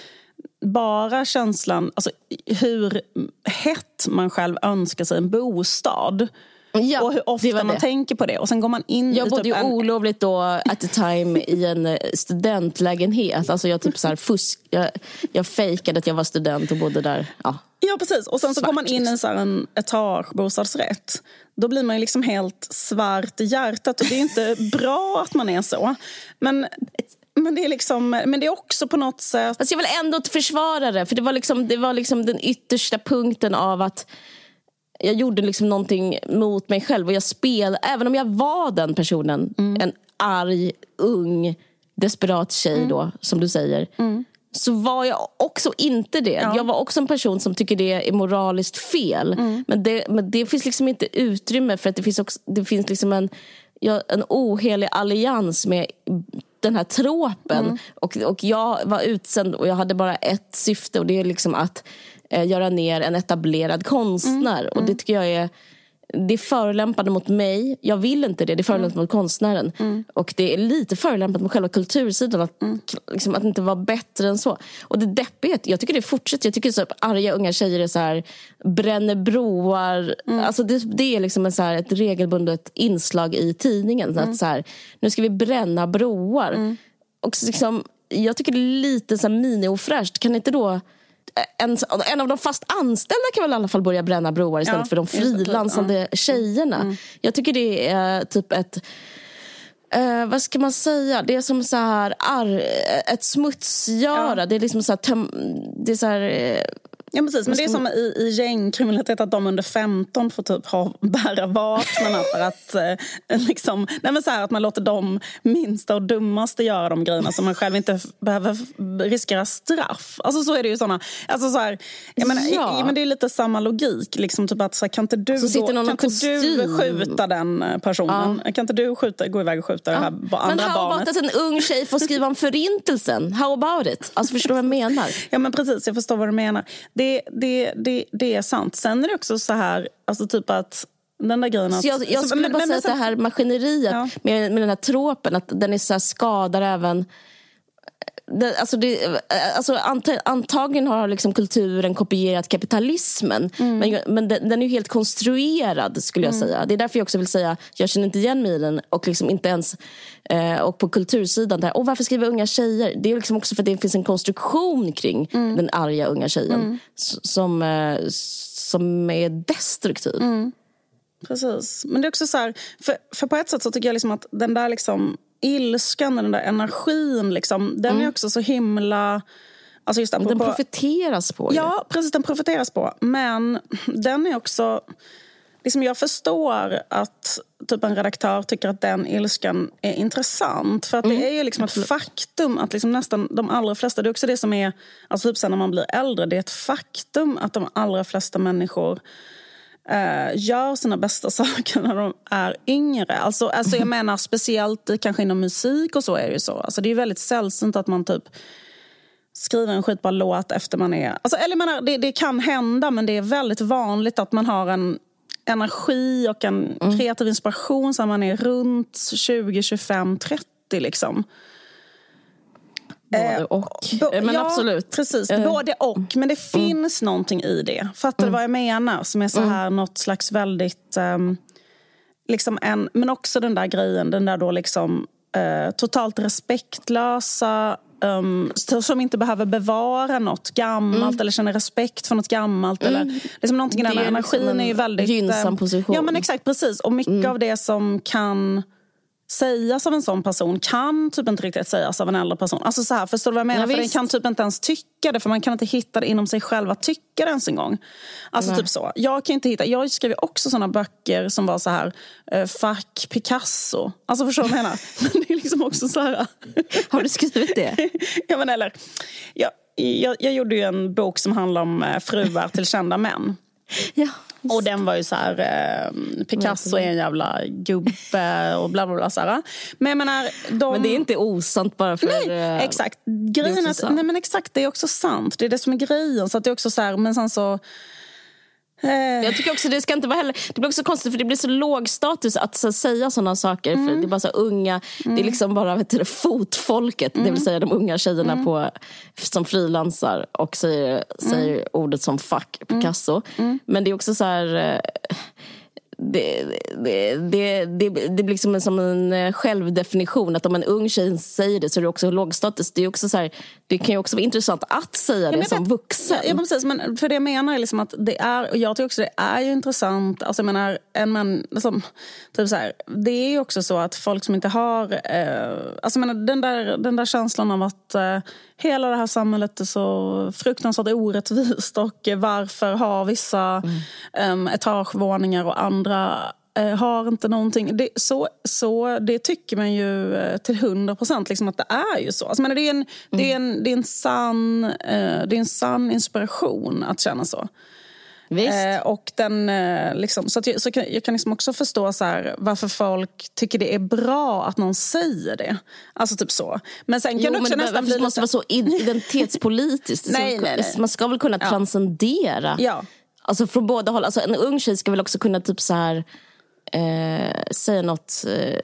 bara känslan, alltså hur hett man själv önskar sig en bostad. Ja, och hur ofta man tänker på det. Och sen går man in jag bodde typ ju en... olovligt då at the time i en eh, studentlägenhet. Alltså jag typ så här fusk, jag, jag fejkade att jag var student och bodde där. Ja, ja precis. Och sen så går man in i en, så här, en etagebostadsrätt. Då blir man ju liksom helt svart i hjärtat och det är inte bra att man är så. Men men det, är liksom, men det är också på något sätt... Alltså jag vill ändå försvara det, för det var, liksom, det var liksom den yttersta punkten av att jag gjorde liksom någonting mot mig själv. Och jag spel, även om jag var den personen, mm. en arg, ung, desperat tjej mm. då, som du säger. Mm. Så var jag också inte det. Ja. Jag var också en person som tycker det är moraliskt fel. Mm. Men, det, men det finns liksom inte utrymme för att det finns, också, det finns liksom en, ja, en ohelig allians med den här tråpen. Mm. Och, och jag var utsänd och jag hade bara ett syfte och det är liksom att eh, göra ner en etablerad konstnär. Mm. Och det tycker jag är det är förolämpande mot mig. Jag vill inte det. Det är förolämpande mm. mot konstnären. Mm. Och det är lite förolämpande mot själva kultursidan. Att, mm. liksom, att inte vara bättre än så. Och det deppiga, jag tycker det fortsätter. Jag tycker så att arga unga tjejer är så här, bränner broar. Mm. Alltså det, det är liksom en så här, ett regelbundet inslag i tidningen. Att mm. så här, nu ska vi bränna broar. Mm. Och så liksom, jag tycker det är lite så mini-ofräscht. Kan inte då en, en av de fast anställda kan väl i alla fall börja bränna broar istället ja, för de frilansande ja. tjejerna. Mm. Jag tycker det är typ ett Uh, vad ska man säga? Det är som så här, ar, ett smutsgöra. Ja. Det är liksom så här, det är så här, uh, Ja precis, men det är som i, i gängkriminalitet att de under 15 får typ ha, bära vapnen för att eh, liksom, nej men så här, att man låter de minsta och dummaste göra de grejerna så man själv inte behöver riskera straff. Alltså så är det ju såna, alltså så här, jag menar, ja. i, men det är lite samma logik liksom typ att så här, kan inte du, så då, kan inte du skjuta den eh, personen? Ja. Kan inte du skjuta, gå iväg och skjuta ja. det här andra barnet? Men how about att en ung tjej får skriva om förintelsen? How about it? Alltså förstår du vad jag menar? Ja men precis, jag förstår vad du menar det, det, det, det är sant. Sen är det också så här, alltså typ att den där grejen att, jag, jag skulle så, bara men, säga men, att det här maskineriet ja. med, med den här tropen, att den är så skadar även det, alltså det, alltså antagligen har liksom kulturen kopierat kapitalismen. Mm. Men, men den, den, är ju helt konstruerad skulle jag mm. säga. Det är därför jag också vill säga jag känner inte igen mig i den. Och liksom inte ens eh, och på kultursidan där, och varför skriver unga tjejer? Det är liksom också för att det finns en konstruktion kring mm. den arga unga tjejen. Mm. Som, eh, som är destruktiv. Mm. Precis. Men det är också så här, för, för på ett sätt så tycker jag liksom att den där liksom ilskan, den där energin, liksom, den mm. är också så himla... Alltså just den profiteras på. Ja, precis. Den profiteras på. Men den är också... Liksom jag förstår att typ en redaktör tycker att den ilskan är intressant. För att mm. det är ju liksom ett faktum att liksom nästan de allra flesta... Det är också det som är... Alltså typ sen när man blir äldre, det är ett faktum att de allra flesta människor eh, gör sina bästa saker när de är yngre. Alltså, alltså jag menar speciellt kanske inom musik och så är det ju så. Alltså, det är väldigt sällsynt att man typ skriver en skitbra låt efter man är... Alltså, eller menar, det, det kan hända men det är väldigt vanligt att man har en energi och en mm. kreativ inspiration så man är runt 20, 25, 30 fattig liksom. Både och. Bo, men ja, absolut. Precis, uh. både och. Men det mm. finns mm. någonting i det. Fattar mm. du vad jag menar? Som är så här mm. något slags väldigt... Um, liksom en, men också den där grejen, den där då liksom uh, totalt respektlösa um, som inte behöver bevara något gammalt mm. eller känner respekt för något gammalt. Mm. Eller, liksom någonting i den energin liksom är ju väldigt... Gynnsam position. Ja men exakt, precis. Och mycket mm. av det som kan sägas av en sån person kan typ inte riktigt sägas av en äldre person. Alltså så här, förstår du vad jag menar? Ja, för den kan typ inte ens tycka det för man kan inte hitta det inom sig själv att tycka det ens en gång. Alltså Nej. typ så. Jag kan inte hitta, jag skrev också såna böcker som var så här, uh, fuck Picasso. Alltså förstår du vad jag menar? Men det är liksom också så här. Har du skrivit det? ja men eller, jag, jag, jag gjorde ju en bok som handlar om eh, fruar till kända män. Ja. Och den var ju så här, eh, Picasso är en jävla gubbe och bla bla bla. Så här. Men jag menar, de... Men det är inte osant bara för... Nej, eh, exakt. Grejen att, nej men exakt, det är också sant. Det är det som är grejen. Så att det är också så här, men sen så... Eh. Jag tycker också det ska inte vara heller, det blir också konstigt för det blir så låg status att så, säga sådana saker. Mm. För det är bara så unga, mm. det är liksom bara vet du, fotfolket, mm. det vill mm. säga de unga tjejerna mm. på, som frilansar och säger, säger mm. ordet som fuck Picasso. Men det är också så här det, det, det, det, det blir liksom som en eh, självdefinition. Att om en ung tjej säger det så är det också lågstatus. Det, är också så här, det kan ju också vara intressant att säga det som vuxen. Ja, precis. Men för det jag menar är liksom att det är, och jag tycker också det är ju intressant. Alltså jag menar, en man, liksom, typ så här, det är ju också så att folk som inte har... Eh, alltså jag menar, den, där, den där känslan av att eh, hela det här samhället är så fruktansvärt orättvist och varför har vissa mm. um, etagevåningar och andra har inte någonting. Det, så, så, det tycker man ju uh, till hundra procent liksom att det är ju så. Alltså, men det, är en, mm. det, är en, det, är en sann, uh, det är en sann inspiration att känna så. Eh, och den, eh, liksom, så, jag, så kan, jag kan liksom också förstå så här, varför folk tycker det är bra att någon säger det. Alltså typ så. Men sen kan jo, också men nästan bli måste lite... vara så identitetspolitiskt? nej, nej, nej. Man ska väl kunna ja. transcendera? Ja. Alltså från båda håll. Alltså, en ung tjej ska väl också kunna typ så här eh, säga något, eh,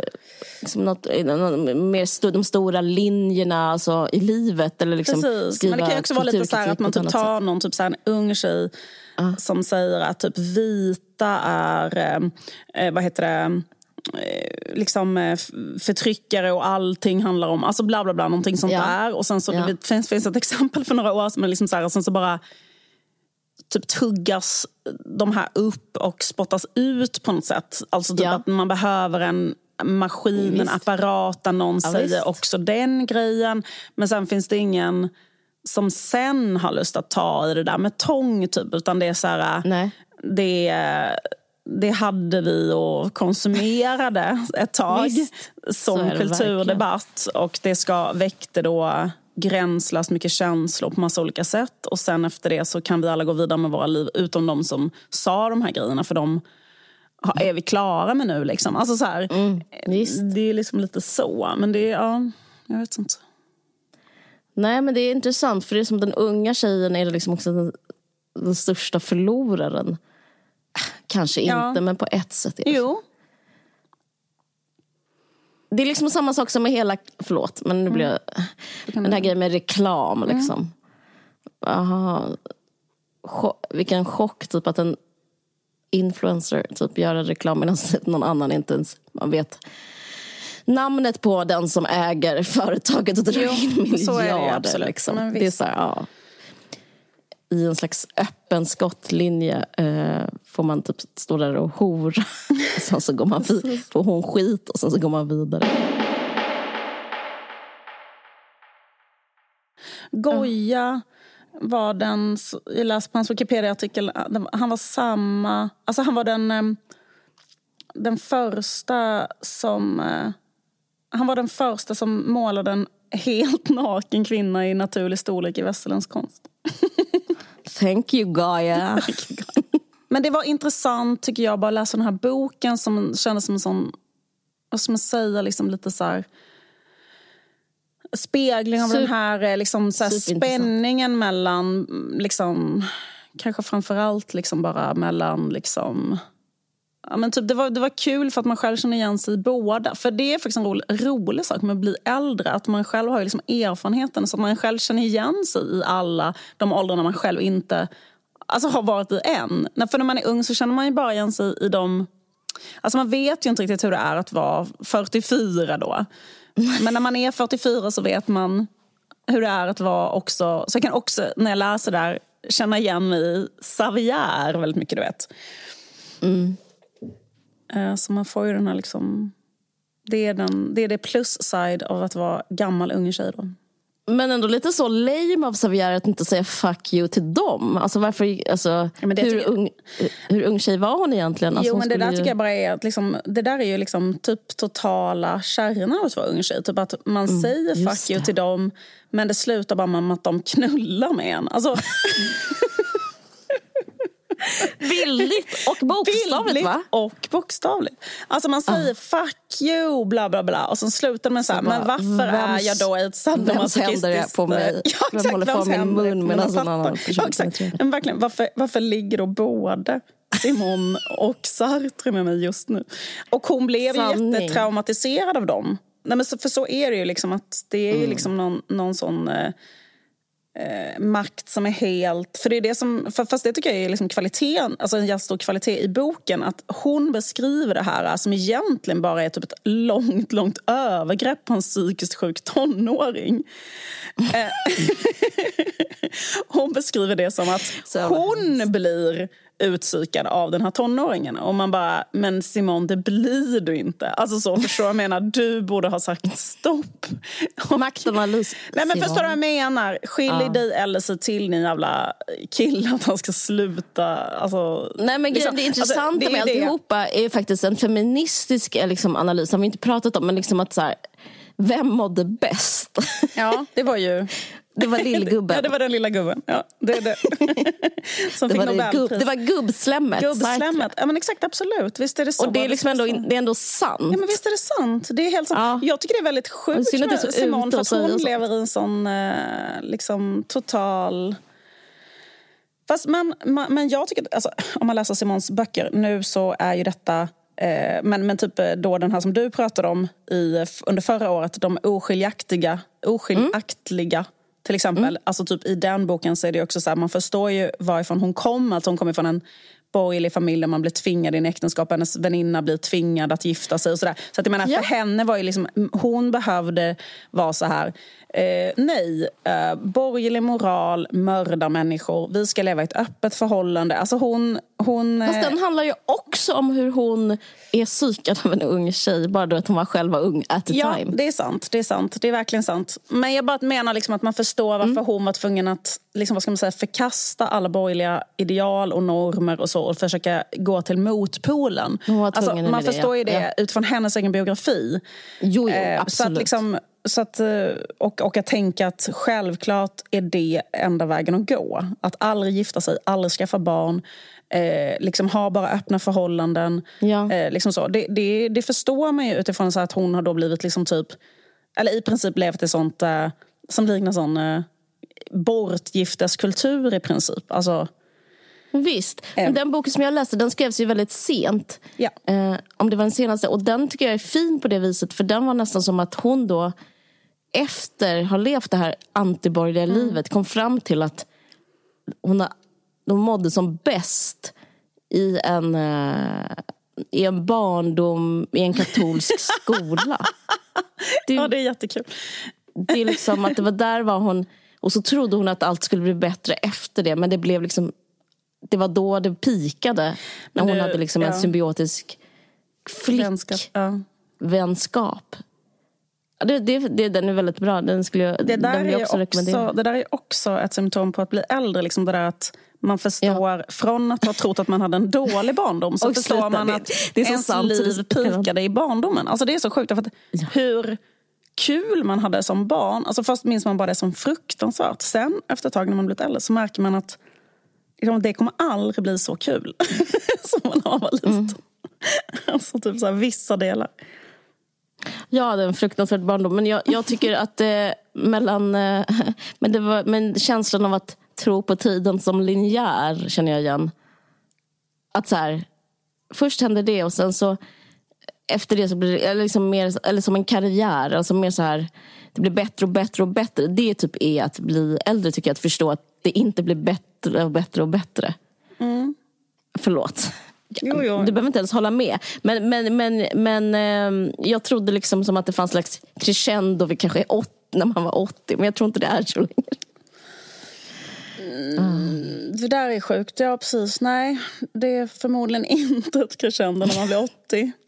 liksom något, eh, något mer st de stora linjerna alltså, i livet. Eller liksom Precis. Men det kan ju också vara lite så att man typ tar någon typ så här, en ung tjej uh. som säger att typ vita är, eh, eh vad heter det, eh, liksom förtryckare och allting handlar om, alltså bla bla bla, någonting sånt ja. där. Och sen så ja. det finns, finns ett exempel för några år sedan, liksom så här, och sen så bara typ tuggas de här upp och spottas ut på något sätt. Alltså typ ja. att man behöver en maskin, visst. en apparat där någon ja, säger visst. också den grejen. Men sen finns det ingen som sen har lust att ta i det där med tång typ. Utan det är så här, Nej. det det hade vi och konsumerade ett tag Visst, som kulturdebatt. Och det ska, väckte då gränslöst mycket känslor på massa olika sätt. Och sen efter det så kan vi alla gå vidare med våra liv, utom de som sa de här grejerna. För de är vi klara med nu liksom. Alltså så här, mm, det är liksom lite så. Men det är, ja, jag vet inte. Nej men det är intressant för det är som den unga tjejen är liksom också den, den största förloraren. Kanske ja. inte men på ett sätt. Är det jo. Det är liksom samma sak som med hela, förlåt men nu blir jag, mm. den här grejen med reklam mm. liksom. Mm. Aha. Chock, vilken chock typ att en influencer typ gör en reklam medan någon annan inte ens man vet namnet på den som äger företaget och drar jo, in miljarder. Så är det, liksom. det är så här, ja. I en slags öppen skottlinje eh, får man typ stå där och hora. sen så går man får hon skit och sen så går man vidare. Goja var den, jag läste på hans Wikipedia-artikel, han var samma, alltså han var den, eh, den första som eh, han var den första som målade en helt naken kvinna i naturlig storlek i västerländsk konst. Thank you Gaia. Men det var intressant tycker jag bara läsa den här boken som kändes som en sån, vad ska man säga, liksom lite så här, spegling av Super, den här, eh, liksom, så här spänningen mellan, liksom, kanske framförallt liksom bara mellan liksom, Ja, men typ, det, var, det var kul för att man själv känner igen sig i båda. För det är faktiskt en rolig, rolig sak med att bli äldre. Att man själv har liksom erfarenheten så att man själv känner igen sig i alla de åldrarna man själv inte alltså, har varit i än. För när man är ung så känner man ju bara igen sig i de... Alltså man vet ju inte riktigt hur det är att vara 44 då. Men när man är 44 så vet man hur det är att vara också... Så jag kan också, när jag läser där, känna igen mig i Savier väldigt mycket, du vet. Mm. Eh, så man får ju den här liksom... Det är, den, det är det plus-side av att vara gammal ung tjej då. Men ändå lite så lame av Xavier att inte säga fuck you till dem. Alltså varför, alltså, ja, hur, ung, hur ung tjej var hon egentligen? Alltså, jo, men det där ju... tycker jag bara är att liksom, det där är ju liksom typ totala kärnan av att vara ung tjej. Typ att man mm, säger fuck you till dem men det slutar bara med att de knullar med en. Alltså... Bildligt och bokstavligt Bildligt va? och bokstavligt. Alltså man säger ah. fuck you, bla bla bla. Och sen slutar man så här, men varför vems, är jag då i ett sadomasochistiskt... Vems händer det på mig? Ja, exakt, vem håller för min mun medan någon annan person ja, exakt. Men verkligen, varför, varför ligger då både Simon och Sartre med mig just nu? Och hon blev Sanning. jättetraumatiserad av dem. Nej, men så, för så är det ju liksom att det är ju mm. liksom någon, någon sån... Eh, eh, makt som är helt... För det är det som, fast det tycker jag är liksom kvaliteten, alltså en jättestor kvalitet i boken. Att hon beskriver det här som egentligen bara är typ ett långt, långt övergrepp på en psykiskt sjuk tonåring. Eh, hon beskriver det som att hon blir utpsykad av den här tonåringen. Och man bara, men Simon det blir du inte. Alltså så, förstår jag menar? Du borde ha sagt stopp. Maktanalys. Nej men förstår du vad jag menar? Skilj ja. dig eller se till ni jävla killar att han ska sluta. Alltså, Nej men liksom, det intressanta alltså, det med det. alltihopa är faktiskt en feministisk eh, liksom, analys. Har vi inte pratat om, men liksom att så här, vem mådde bäst? Ja, det var ju... Det var lillgubben. ja, det var den lilla gubben. Ja, det, det. Som det, fick det, gubb, det var gubbslemmet. Gubbslemmet. Ja, men exakt, absolut. Visst är det så. Och det är, liksom ändå, det är ändå sant. Ja, men visst är det sant. Det är helt sant. Ja. Jag tycker det är väldigt sjukt med Simon för att hon lever i en sån eh, liksom, total... Fast man, man, men jag tycker, alltså, om man läser Simons böcker nu så är ju detta eh, men, men typ eh, då den här som du pratade om i, under förra året, de oskiljaktiga, oskiljaktliga mm till exempel. Mm. Alltså typ I den boken så är det också så här, man förstår ju varifrån hon kom. Alltså hon kommer från en borgerlig familj där man blir tvingad in i äktenskap. Hennes väninna blir tvingad att gifta sig och sådär. Så att jag menar, ja. för henne var ju liksom, hon behövde vara så här Eh, nej, eh, borgerlig moral, mörda människor. Vi ska leva i ett öppet förhållande. Alltså hon, hon, Fast den handlar ju också om hur hon är psykad av en ung tjej. Bara då att hon var själv var ung at the ja, time. det är sant. Det är sant. Det är verkligen sant. Men jag bara menar liksom att man förstår varför mm. hon var tvungen att liksom, vad ska man säga, förkasta alla borgerliga ideal och normer och så och försöka gå till motpolen. Alltså, man förstår det, ju det ja. utifrån hennes egen biografi. Jo, jo eh, absolut. Så att liksom, så att, eh, och, och att tänka att självklart är det enda vägen att gå. Att aldrig gifta sig, aldrig skaffa barn. Eh, liksom ha bara öppna förhållanden. Ja. Eh, liksom så. Det, det, det, förstår man ju utifrån så att hon har då blivit liksom typ... Eller i princip levt i sånt eh, som liknar sån eh, bortgifteskultur i princip. Alltså, Visst. Men den boken som jag läste den skrevs ju väldigt sent. Ja. Eh, om det var den senaste. Och den tycker jag är fin på det viset. För den var nästan som att hon då efter har levt det här antiborgerliga mm. livet kom fram till att hon, har, hon mådde som bäst i en, uh, i en barndom i en katolsk skola. Det, ja, det är jättekul. Det är liksom att det var där var hon... Och så trodde hon att allt skulle bli bättre efter det. Men det blev liksom... Det var då det pikade. När hon hade liksom ja. en symbiotisk flickvänskap. Ja. Det, det, det, den är väldigt bra. Den skulle jag, det där den vill jag också, också Det där är också ett symptom på att bli äldre. Liksom det där att man förstår, ja. från att ha trott att man hade en dålig barndom så förstår man att det, är ens liv pikade i barndomen. Alltså det är så sjukt. För att ja. Hur kul man hade som barn. Alltså först minns man bara det som fruktansvärt. Sen efter ett tag när man blivit äldre så märker man att liksom, det kommer aldrig bli så kul som man har var liten. Mm. Alltså typ så här, vissa delar. Ja, det är en fruktansvärd barndom. Men jag, jag tycker att eh, mellan... Eh, men, det var, men känslan av att tro på tiden som linjär känner jag igen. Att så här, först händer det och sen så efter det så blir det liksom mer eller som en karriär. Alltså mer så här, det blir bättre och bättre och bättre. Det typ är att bli äldre tycker jag. Att förstå att det inte blir bättre och bättre och bättre. Mm. Förlåt. Jo, jo. Du behöver inte ens hålla med. Men, men, men, men eh, jag trodde liksom som att det fanns slags crescendo vid kanske 80, när man var 80. Men jag tror inte det är så längre. Mm, det där är sjukt. Ja, precis. Nej, det är förmodligen inte ett crescendo när man blir 80.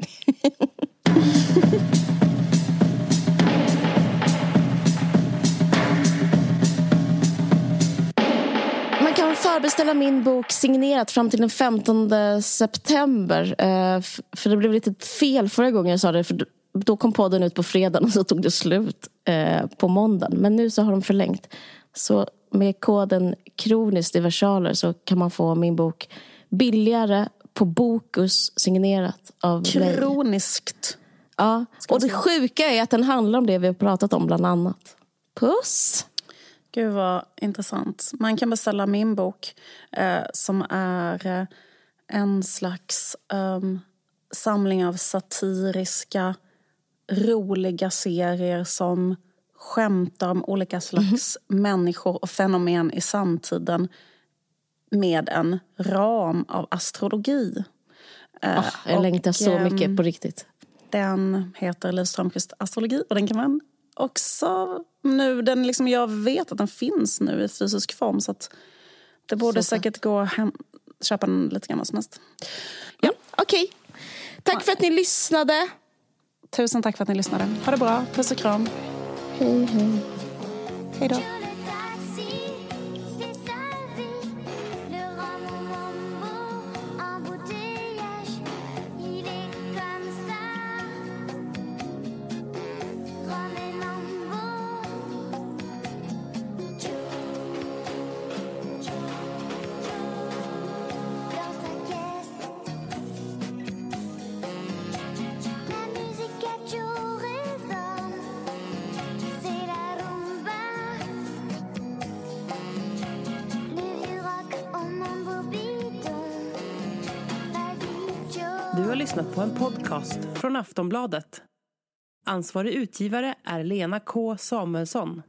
Man kan förbeställa min bok signerat fram till den 15 september. Eh, för det blev lite fel förra gången jag sa det. För då kom podden ut på fredagen och så tog det slut eh, på måndagen. Men nu så har de förlängt. Så med koden kroniskt i versaler så kan man få min bok billigare på Bokus signerat av mig. Kroniskt? Ja, och det sjuka är att den handlar om det vi har pratat om bland annat. Puss! Gud vad intressant. Man kan beställa min bok eh, som är eh, en slags eh, samling av satiriska, roliga serier som skämtar om olika slags mm. människor och fenomen i samtiden med en ram av astrologi. Oh, jag och, längtar så mycket ehm, på riktigt. Den heter Liv Strömquist astrologi och den kan man också nu, den liksom, jag vet att den finns nu i fysisk form så att det borde så säkert gå att köpa den lite grann som helst. Ja, okej. Okay. Tack för att ni lyssnade. Tusen tack för att ni lyssnade. Ha det bra. Puss och kram. Hej, hej. Hej då. Från Aftonbladet. Ansvarig utgivare är Lena K Samuelsson.